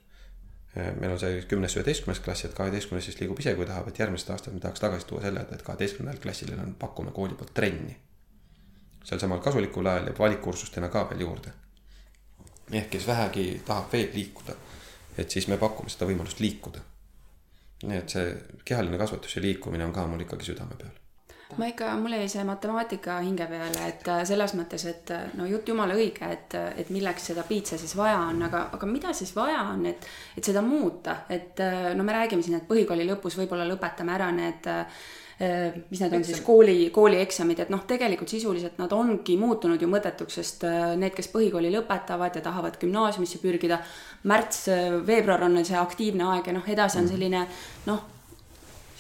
meil on see kümnes, üheteistkümnes klass, et kaheteistkümnes siis liigub ise, kui tahab, et järgmisest aastast me tahaks tagasi tuua selle, et kaheteistkümnendal klassil on, pakume kooli poolt trenni. sel samal kasulikul ajal jääb valikkursustena ka veel juurde. Ehk kes vähegi tahab veel liikuda, et siis me pakume seda võimalust liikuda. nii et see kehaline kasvatus ja liikumine on ka mul ikkagi südame peal
ma ikka, mul jäi see matemaatika hinge peale, et äh, selles mõttes, et äh, no jutt jumala õige, et, äh, et milleks seda piitsa siis vaja on, aga, aga mida siis vaja on, et, et seda muuta, et no me räägime siin, et põhikooli lõpus võib-olla lõpetame ära need mis need on siis kooli, koolieksamid, et noh, tegelikult sisuliselt nad ongi muutunud ju mõttetuks, sest need, kes põhikooli lõpetavad ja tahavad gümnaasiumisse pürgida, märts, veebruar on see aktiivne aeg ja noh, edasi on mm. selline noh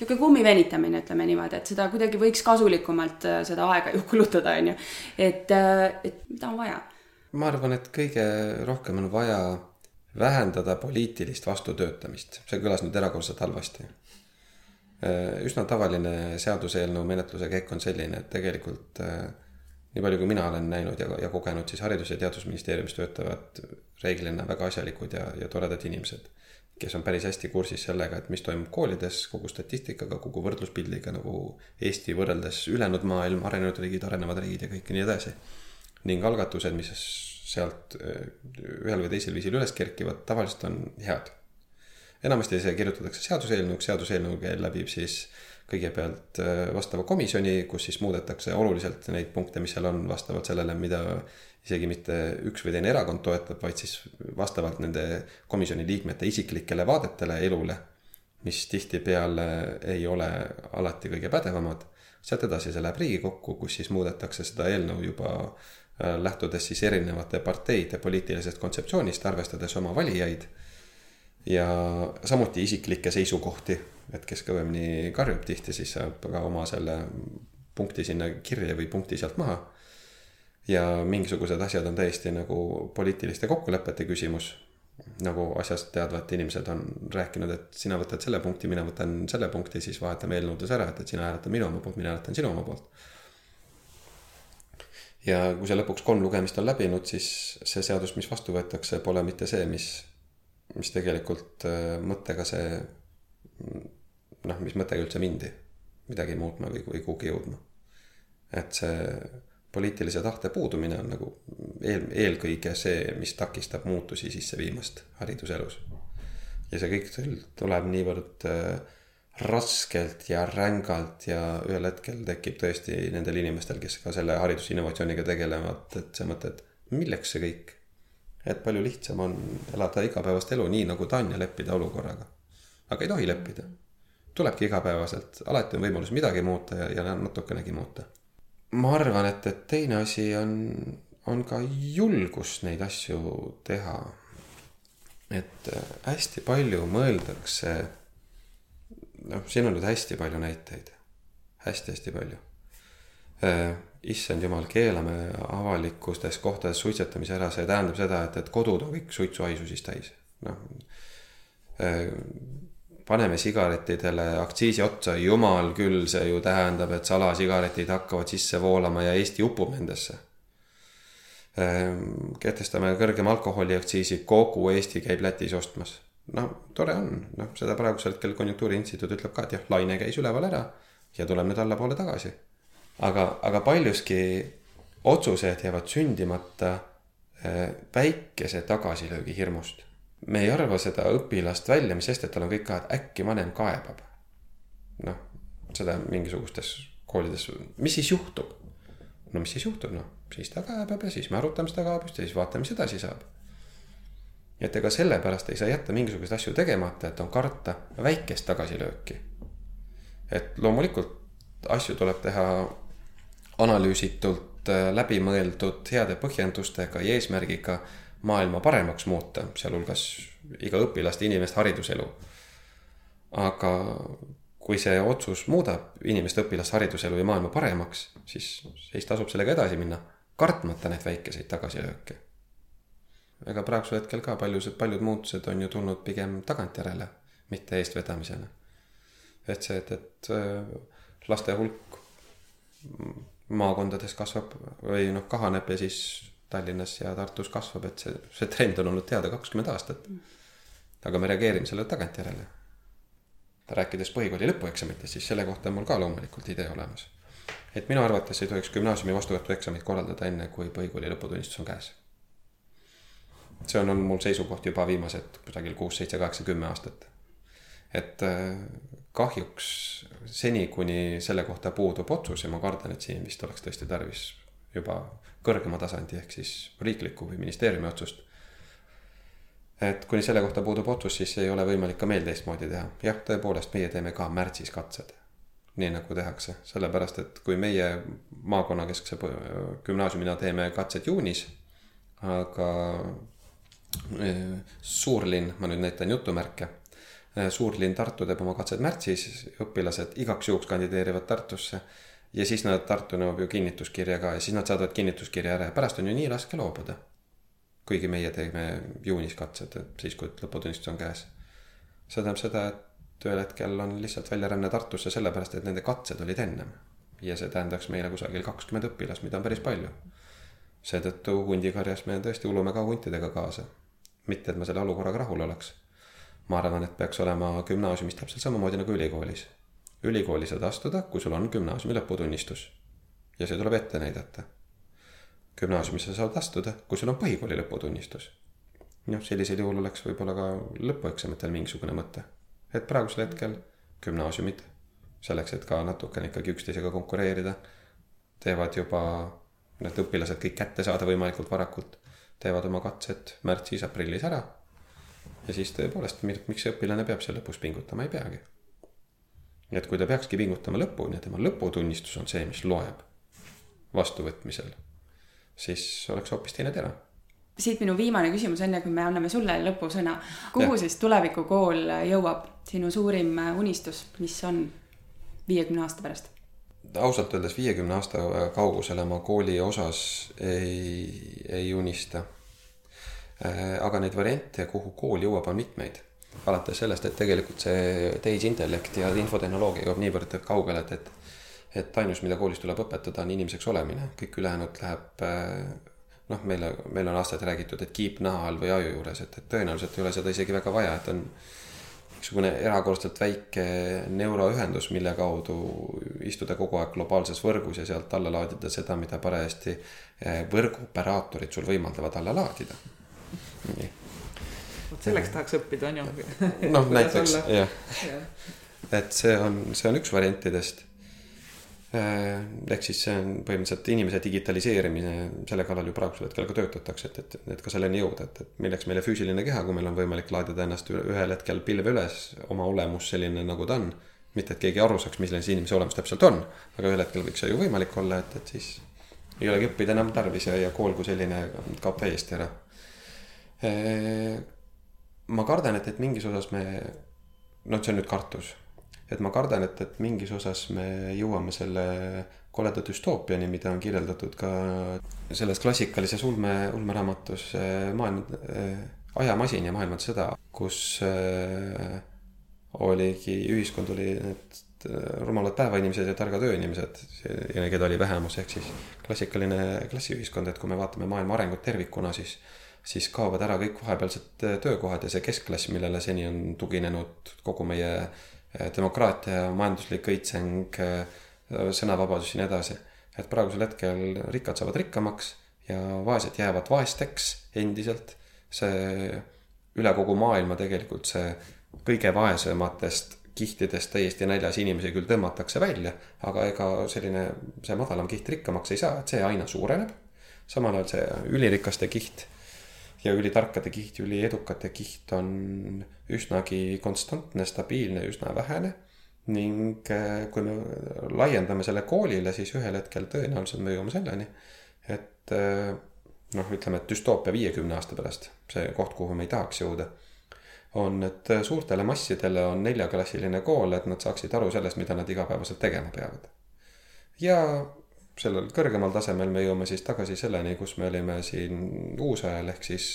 niisugune kummi venitamine, ütleme niimoodi, et seda kuidagi võiks kasulikumalt äh, seda aega ju kulutada, on ju. et, äh, et mida on vaja?
ma arvan, et kõige rohkem on vaja vähendada poliitilist vastutöötamist, see kõlas nüüd erakordselt halvasti. Üsna tavaline seaduseelnõu menetluse käik on selline, et tegelikult nii palju, kui mina olen näinud ja, ja kogenud, siis Haridus- ja Teadusministeeriumis töötavad reeglina väga asjalikud ja, ja toredad inimesed, kes on päris hästi kursis sellega, et mis toimub koolides, kogu statistikaga, kogu võrdluspildiga nagu Eesti võrreldes ülejäänud maailm, arenenud riigid, arenevad riigid ja kõik ja nii edasi. ning algatused, mis sealt eh, ühel või teisel viisil üles kerkivad, tavaliselt on head. Enamasti see kirjutatakse seaduseelnõuks, seaduseelnõu läbib siis kõigepealt äh, vastava komisjoni, kus siis muudetakse oluliselt neid punkte, mis seal on, vastavalt sellele, mida isegi mitte üks või teine erakond toetab, vaid siis vastavalt nende komisjoni liikmete isiklikele vaadetele elule, mis tihtipeale ei ole alati kõige pädevamad. sealt edasi see läheb Riigikokku, kus siis muudetakse seda eelnõu juba äh, lähtudes siis erinevate parteide poliitilisest kontseptsioonist, arvestades oma valijaid ja samuti isiklikke seisukohti et kes kõvemini karjub tihti, siis saab ka oma selle punkti sinna kirja või punkti sealt maha. ja mingisugused asjad on täiesti nagu poliitiliste kokkulepete küsimus. nagu asjast teadvad inimesed on rääkinud, et sina võtad selle punkti, mina võtan selle punkti, siis vahetame eelnõudes ära, et, et sina hääletad minu oma poolt, mina hääletan sinu oma poolt. ja kui see lõpuks kolm lugemist on läbinud, siis see seadus, mis vastu võetakse, pole mitte see, mis, mis tegelikult äh, mõttega see noh, mis mõttega üldse mindi midagi muutma või, või kuhugi jõudma. et see poliitilise tahte puudumine on nagu eel, eelkõige see, mis takistab muutusi sisse viimast hariduselus. ja see kõik tuleb niivõrd äh, raskelt ja rängalt ja ühel hetkel tekib tõesti nendel inimestel, kes ka selle haridusinnovatsiooniga tegelevad, et see mõte, et milleks see kõik. Et palju lihtsam on elada igapäevast elu nii, nagu ta on ja leppida olukorraga. aga ei tohi leppida tulebki igapäevaselt, alati on võimalus midagi muuta ja, ja natukenegi muuta. ma arvan, et, et teine asi on, on ka julgus neid asju teha. et hästi palju mõeldakse, noh, siin on nüüd hästi palju näiteid hästi,, hästi-hästi palju äh, issand jumal, keelame avalikutes kohtades suitsetamise ära, see tähendab seda, et, et kodud on kõik suitsuhaisu siis täis. noh, äh, paneme sigarettidele aktsiisi otsa, jumal küll, see ju tähendab, et salasigaretid hakkavad sisse voolama ja Eesti upub nendesse. Ehm, kehtestame kõrgema alkoholiaktsiisi, kogu Eesti käib Lätis ostmas. no tore on, noh, seda praegusel hetkel Konjunktuuriinstituut ütleb ka, et jah, laine käis üleval ära ja tuleb nüüd allapoole tagasi. Aga, aga paljuski otsused jäävad sündimata eh, väikese tagasilöögi hirmust me ei arva seda õpilast välja, mis sest, et tal on kõik ka, et äkki vanem kaebab. noh, seda mingisugustes koolides, mis siis juhtub? no mis siis juhtub, noh, siis ta kaebab ja siis me arutame seda kaebust ja siis vaatame, mis edasi saab. et ega sellepärast ei saa jätta mingisuguseid asju tegemata, et on karta väikest tagasilööki. et loomulikult asju tuleb teha analüüsitult, läbimõeldud, heade põhjendustega ja eesmärgiga maailma paremaks muuta, sealhulgas iga õpilast, inimest, hariduselu. aga kui see otsus muudab inimeste õpilast, hariduselu ja maailma paremaks, siis, siis tasub sellega edasi minna, kartmata neid väikeseid tagasilööke. ega praegusel hetkel ka paljused, paljud muutused on ju tulnud pigem tagantjärele, mitte eestvedamisena. et see, et, et äh, laste hulk maakondades kasvab või noh, kahaneb ja siis Tallinnas ja Tartus kasvab, et see, see trend on olnud teada kakskümmend aastat. aga me reageerime sellele tagantjärele. rääkides põhikooli lõpueksamitest, siis selle kohta on mul ka loomulikult idee olemas. et minu arvates ei tohiks gümnaasiumi vastuvõtueksamit korraldada enne, kui põhikooli lõputunnistus on käes. see on olnud mul seisukoht juba viimased kusagil kuus, seitse, kaheksa, kümme aastat. et äh, kahjuks seni, kuni selle kohta puudub otsus ja ma kardan, et siin vist oleks tõesti tarvis juba kõrgema tasandi ehk siis riikliku või ministeeriumi otsust. et kuni selle kohta puudub otsus, siis ei ole võimalik ka meil teistmoodi teha. jah, tõepoolest, meie teeme ka märtsis katsed. nii nagu tehakse, sellepärast et kui meie maakonnakeskse gümnaasiumina teeme katsed juunis, aga e, suurlinn, ma nüüd näitan jutumärke suurlinn Tartu teeb oma katsed märtsis, õpilased igaks juhuks kandideerivad Tartusse ja siis nad, Tartu nõuab ju kinnituskirja ka ja siis nad saadavad kinnituskirja ära ja pärast on ju nii raske loobuda. kuigi meie teeme juunis katsed, siis kui lõputunnistus on käes. see tähendab seda, et ühel hetkel on lihtsalt väljaränne Tartusse sellepärast, et nende katsed olid ennem. ja see tähendaks meile kusagil kakskümmend õpilast, mida on päris palju. seetõttu hundikarjas me tõesti ulume ka huntidega kaasa. mitte, et ma selle olukorraga rahul oleks. Ma arvan, et peaks olema gümnaasiumis täpselt samamoodi nagu ülikoolis. ülikooli saad astuda, kui sul on gümnaasiumi lõputunnistus. ja see tuleb ette näidata gümnaasiumisse saad astuda, kui sul on põhikooli lõputunnistus. noh, sellisel juhul oleks võib-olla ka lõpueksamitel mingisugune mõte. et praegusel hetkel gümnaasiumid, selleks, et ka natukene ikkagi üksteisega konkureerida, teevad juba need õpilased kõik kätte saada võimalikult varakult, teevad oma katsed märtsis-aprillis ära. Ja siis tõepoolest, miks see õpilane peab seal lõpus pingutama, ei peagi. et kui ta peakski pingutama lõpuni ja tema lõputunnistus on see, mis loeb vastuvõtmisel siis oleks hoopis teine tera.
siit minu viimane küsimus, enne kui me anname sulle lõpusõna. kuhu ja. siis tulevikukool jõuab, sinu suurim unistus, mis on viiekümne aasta pärast?
ausalt öeldes viiekümne aasta kaugusele ma kooli osas ei, ei unista. Äh, aga neid variante, kuhu kool jõuab, on mitmeid alates sellest, et tegelikult see tehisintellekt ja infotehnoloogia jõuab niivõrd kaugele, et, et et ainus, mida koolis tuleb õpetada, on inimeseks olemine, kõik ülejäänud läheb äh, noh, meile, meil on aastaid räägitud, et kiip naha all või aju juures, et, et tõenäoliselt ei ole seda isegi väga vaja, et on niisugune erakordselt väike neuroühendus, mille kaudu istuda kogu aeg globaalses võrgus ja sealt alla laadida seda, mida parajasti äh, võrguoperaatorid sul võimaldavad alla laadida.
Vot selleks tahaks õppida, on ju.
noh, näiteks jah ja. et see on, see on üks variantidest Äh, ehk siis see on põhimõtteliselt inimese digitaliseerimine, selle kallal ju praegusel hetkel ka töötatakse, et, et, et ka selleni jõuda, et, et milleks meile füüsiline keha, kui meil on võimalik laadida ennast ühel hetkel pilve üles, oma olemus selline, nagu ta on. mitte, et keegi aru saaks, milline see inimese olemus täpselt on, aga ühel hetkel võiks see ju võimalik olla, et, et siis ei olegi õppida enam tarvis ja, ja kool kui selline kaob täiesti ära. Ma kardan, et, et mingis osas me, noh, see on nüüd kartus. Et ma kardan, et, et mingis osas me jõuame selle koleda düstoopiani, mida on kirjeldatud ka selles klassikalises ulme, ulmeraamatus maailm ajamasin ja maailmade sõda, kus oligi, ühiskond oli need rumalad päevainimesed ja targad ööinimesed ja keda oli vähemus, ehk siis klassikaline klassiühiskond, et kui me vaatame maailma arengut tervikuna, siis siis kaovad ära kõik vahepealsed äh, töökohad ja see keskklass, millele seni on tuginenud kogu meie äh, demokraatia, majanduslik õitseng, eh, sõnavabadus ja nii edasi. et praegusel hetkel rikkad saavad rikkamaks ja vaesed jäävad vaesteks endiselt. see üle kogu maailma tegelikult see kõige vaesematest kihtidest täiesti näljas inimesi küll tõmmatakse välja, aga ega selline, see madalam kiht rikkamaks ei saa, et see aina suureneb. samal ajal see ülirikaste kiht ja ülitarkade kiht, üliedukate kiht on üsnagi konstantne, stabiilne, üsna vähene. ning äh, kui me laiendame selle koolile, siis ühel hetkel tõenäoliselt me jõuame selleni, et äh, noh, ütleme, et düstoopia viiekümne aasta pärast, see koht, kuhu me ei tahaks jõuda, on, et suurtele massidele on neljaklassiline kool, et nad saaksid aru sellest, mida nad igapäevaselt tegema peavad. ja sellel kõrgemal tasemel me jõuame siis tagasi selleni, kus me olime siin uusajal, ehk siis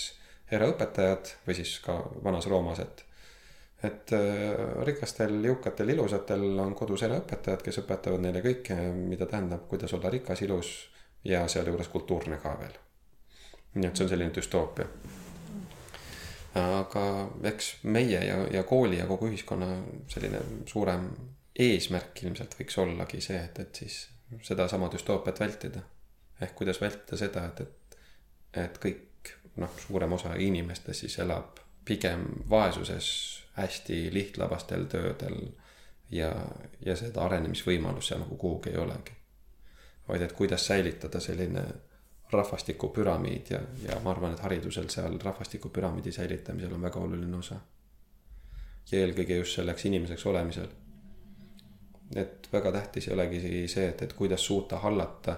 eraõpetajad või siis ka vanas Roomas, et et äh, rikastel, jõukatel, ilusatel on kodus eraõpetajad, kes õpetavad neile kõike, mida tähendab, kuidas olla rikas, ilus ja sealjuures kultuurne ka veel. nii et see on selline düstoopia. aga eks meie ja, ja kooli ja kogu ühiskonna selline suurem eesmärk ilmselt võiks ollagi see, et, et siis sedasama düstoopiat vältida. ehk kuidas vältida seda, et, et, et kõik noh, suurem osa inimestest siis elab pigem vaesuses, hästi lihtlabastel töödel ja, ja seda arenemisvõimalust seal nagu kuhugi ei olegi. vaid et kuidas säilitada selline rahvastikupüramiid ja, ja ma arvan, et haridusel seal rahvastikupüramiidi säilitamisel on väga oluline osa. ja eelkõige just selleks inimeseks olemisel et väga tähtis ei olegi see, et, et kuidas suuta hallata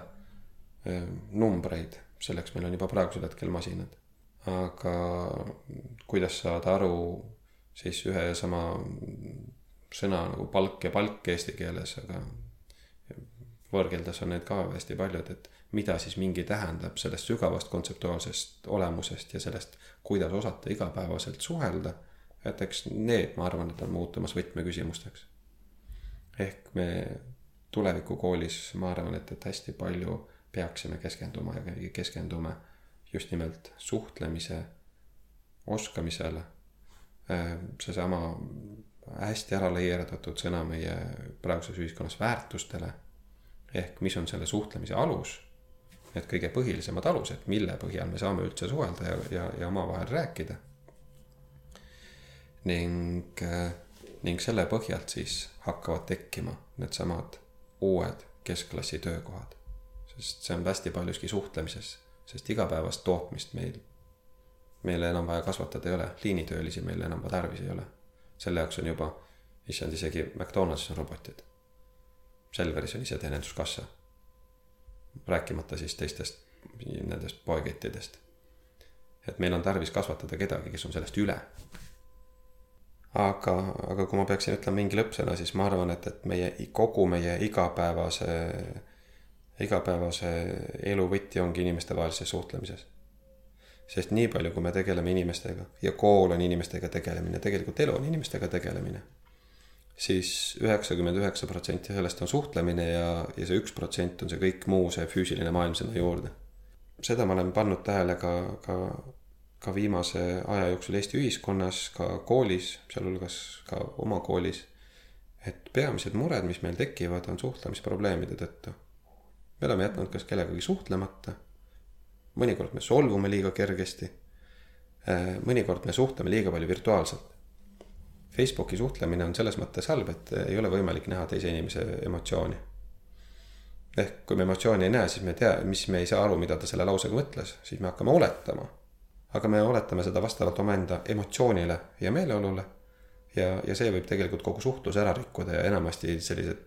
numbreid, selleks meil on juba praegusel hetkel masinad. aga kuidas saada aru siis ühe ja sama sõna nagu palk ja palk eesti keeles, aga võõrkeeltes on neid ka hästi paljud, et mida siis mingi tähendab sellest sügavast kontseptuaalsest olemusest ja sellest, kuidas osata igapäevaselt suhelda. et eks need, ma arvan, et on muutumas võtmeküsimusteks. Ehk me tulevikukoolis, ma arvan, et, et hästi palju peaksime keskenduma ja keskendume just nimelt suhtlemise oskamisele. seesama hästi ära leierdatud sõna meie praeguses ühiskonnas väärtustele. ehk mis on selle suhtlemise alus need kõige põhilisemad alused, mille põhjal me saame üldse suhelda ja, ja, ja omavahel rääkida. ning, äh, ning selle põhjalt siis hakkavad tekkima needsamad uued keskklassi töökohad. sest see on hästi paljuski suhtlemises, sest igapäevast tootmist meil, meile enam vaja kasvatada ei ole, liinitöölisi meil enam tarvis ei ole. selle jaoks on juba, issand, isegi McDonaldsis on robotid. Selveris on iseteeninduskassa rääkimata siis teistest nendest poekettidest. et meil on tarvis kasvatada kedagi, kes on sellest üle. Aga, aga kui ma peaksin ütlema mingi lõppsõna, siis ma arvan, et, et meie kogu meie igapäevase, igapäevase elu võti ongi inimestevahelises suhtlemises. sest nii palju, kui me tegeleme inimestega ja kool on inimestega tegelemine, tegelikult elu on inimestega tegelemine siis üheksakümmend üheksa protsenti sellest on suhtlemine ja, ja see üks protsent on see kõik muu, see füüsiline maailm sinna juurde. seda ma olen pannud tähele ka, ka, ka viimase aja jooksul Eesti ühiskonnas, ka koolis, sealhulgas ka oma koolis. et peamised mured, mis meil tekivad, on suhtlemisprobleemide tõttu. me oleme jätnud kas kellegagi suhtlemata, mõnikord me solvume liiga kergesti, mõnikord me suhtleme liiga palju virtuaalselt Facebooki suhtlemine on selles mõttes halb, et ei ole võimalik näha teise inimese emotsiooni. ehk kui me emotsiooni ei näe, siis me ei tea, mis me ei saa aru, mida ta selle lausega mõtles, siis me hakkame oletama. Aga me oletame seda vastavalt omaenda emotsioonile ja meeleolule. ja, ja see võib tegelikult kogu suhtluse ära rikkuda ja enamasti sellised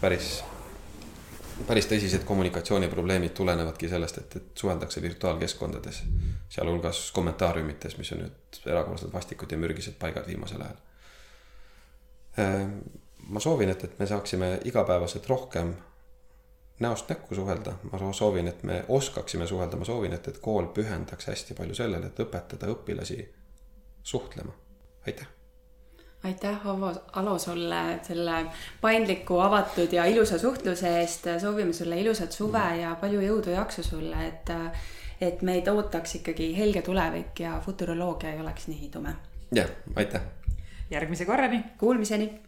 päris päris tõsised kommunikatsiooniprobleemid tulenevadki sellest, et, et suheldakse virtuaalkeskkondades. sealhulgas kommentaariumites, mis on nüüd erakordselt vastikud ja mürgised paigad viimasel ajal. Ehm, ma soovin, et, et me saaksime igapäevaselt rohkem näost näkku suhelda, ma soovin, et me oskaksime suhelda, ma soovin, et, et kool pühendaks hästi palju sellele, et õpetada õpilasi suhtlema. aitäh!
aitäh, Avo, Alo sulle selle paindliku, avatud ja ilusa suhtluse eest. soovime sulle ilusat suve mm. ja palju jõudu ja jaksu sulle, et, et meid ootaks ikkagi helge tulevik ja futuroloogia ei oleks nii tume.
jah, aitäh.
järgmise korrani.
Kuulmiseni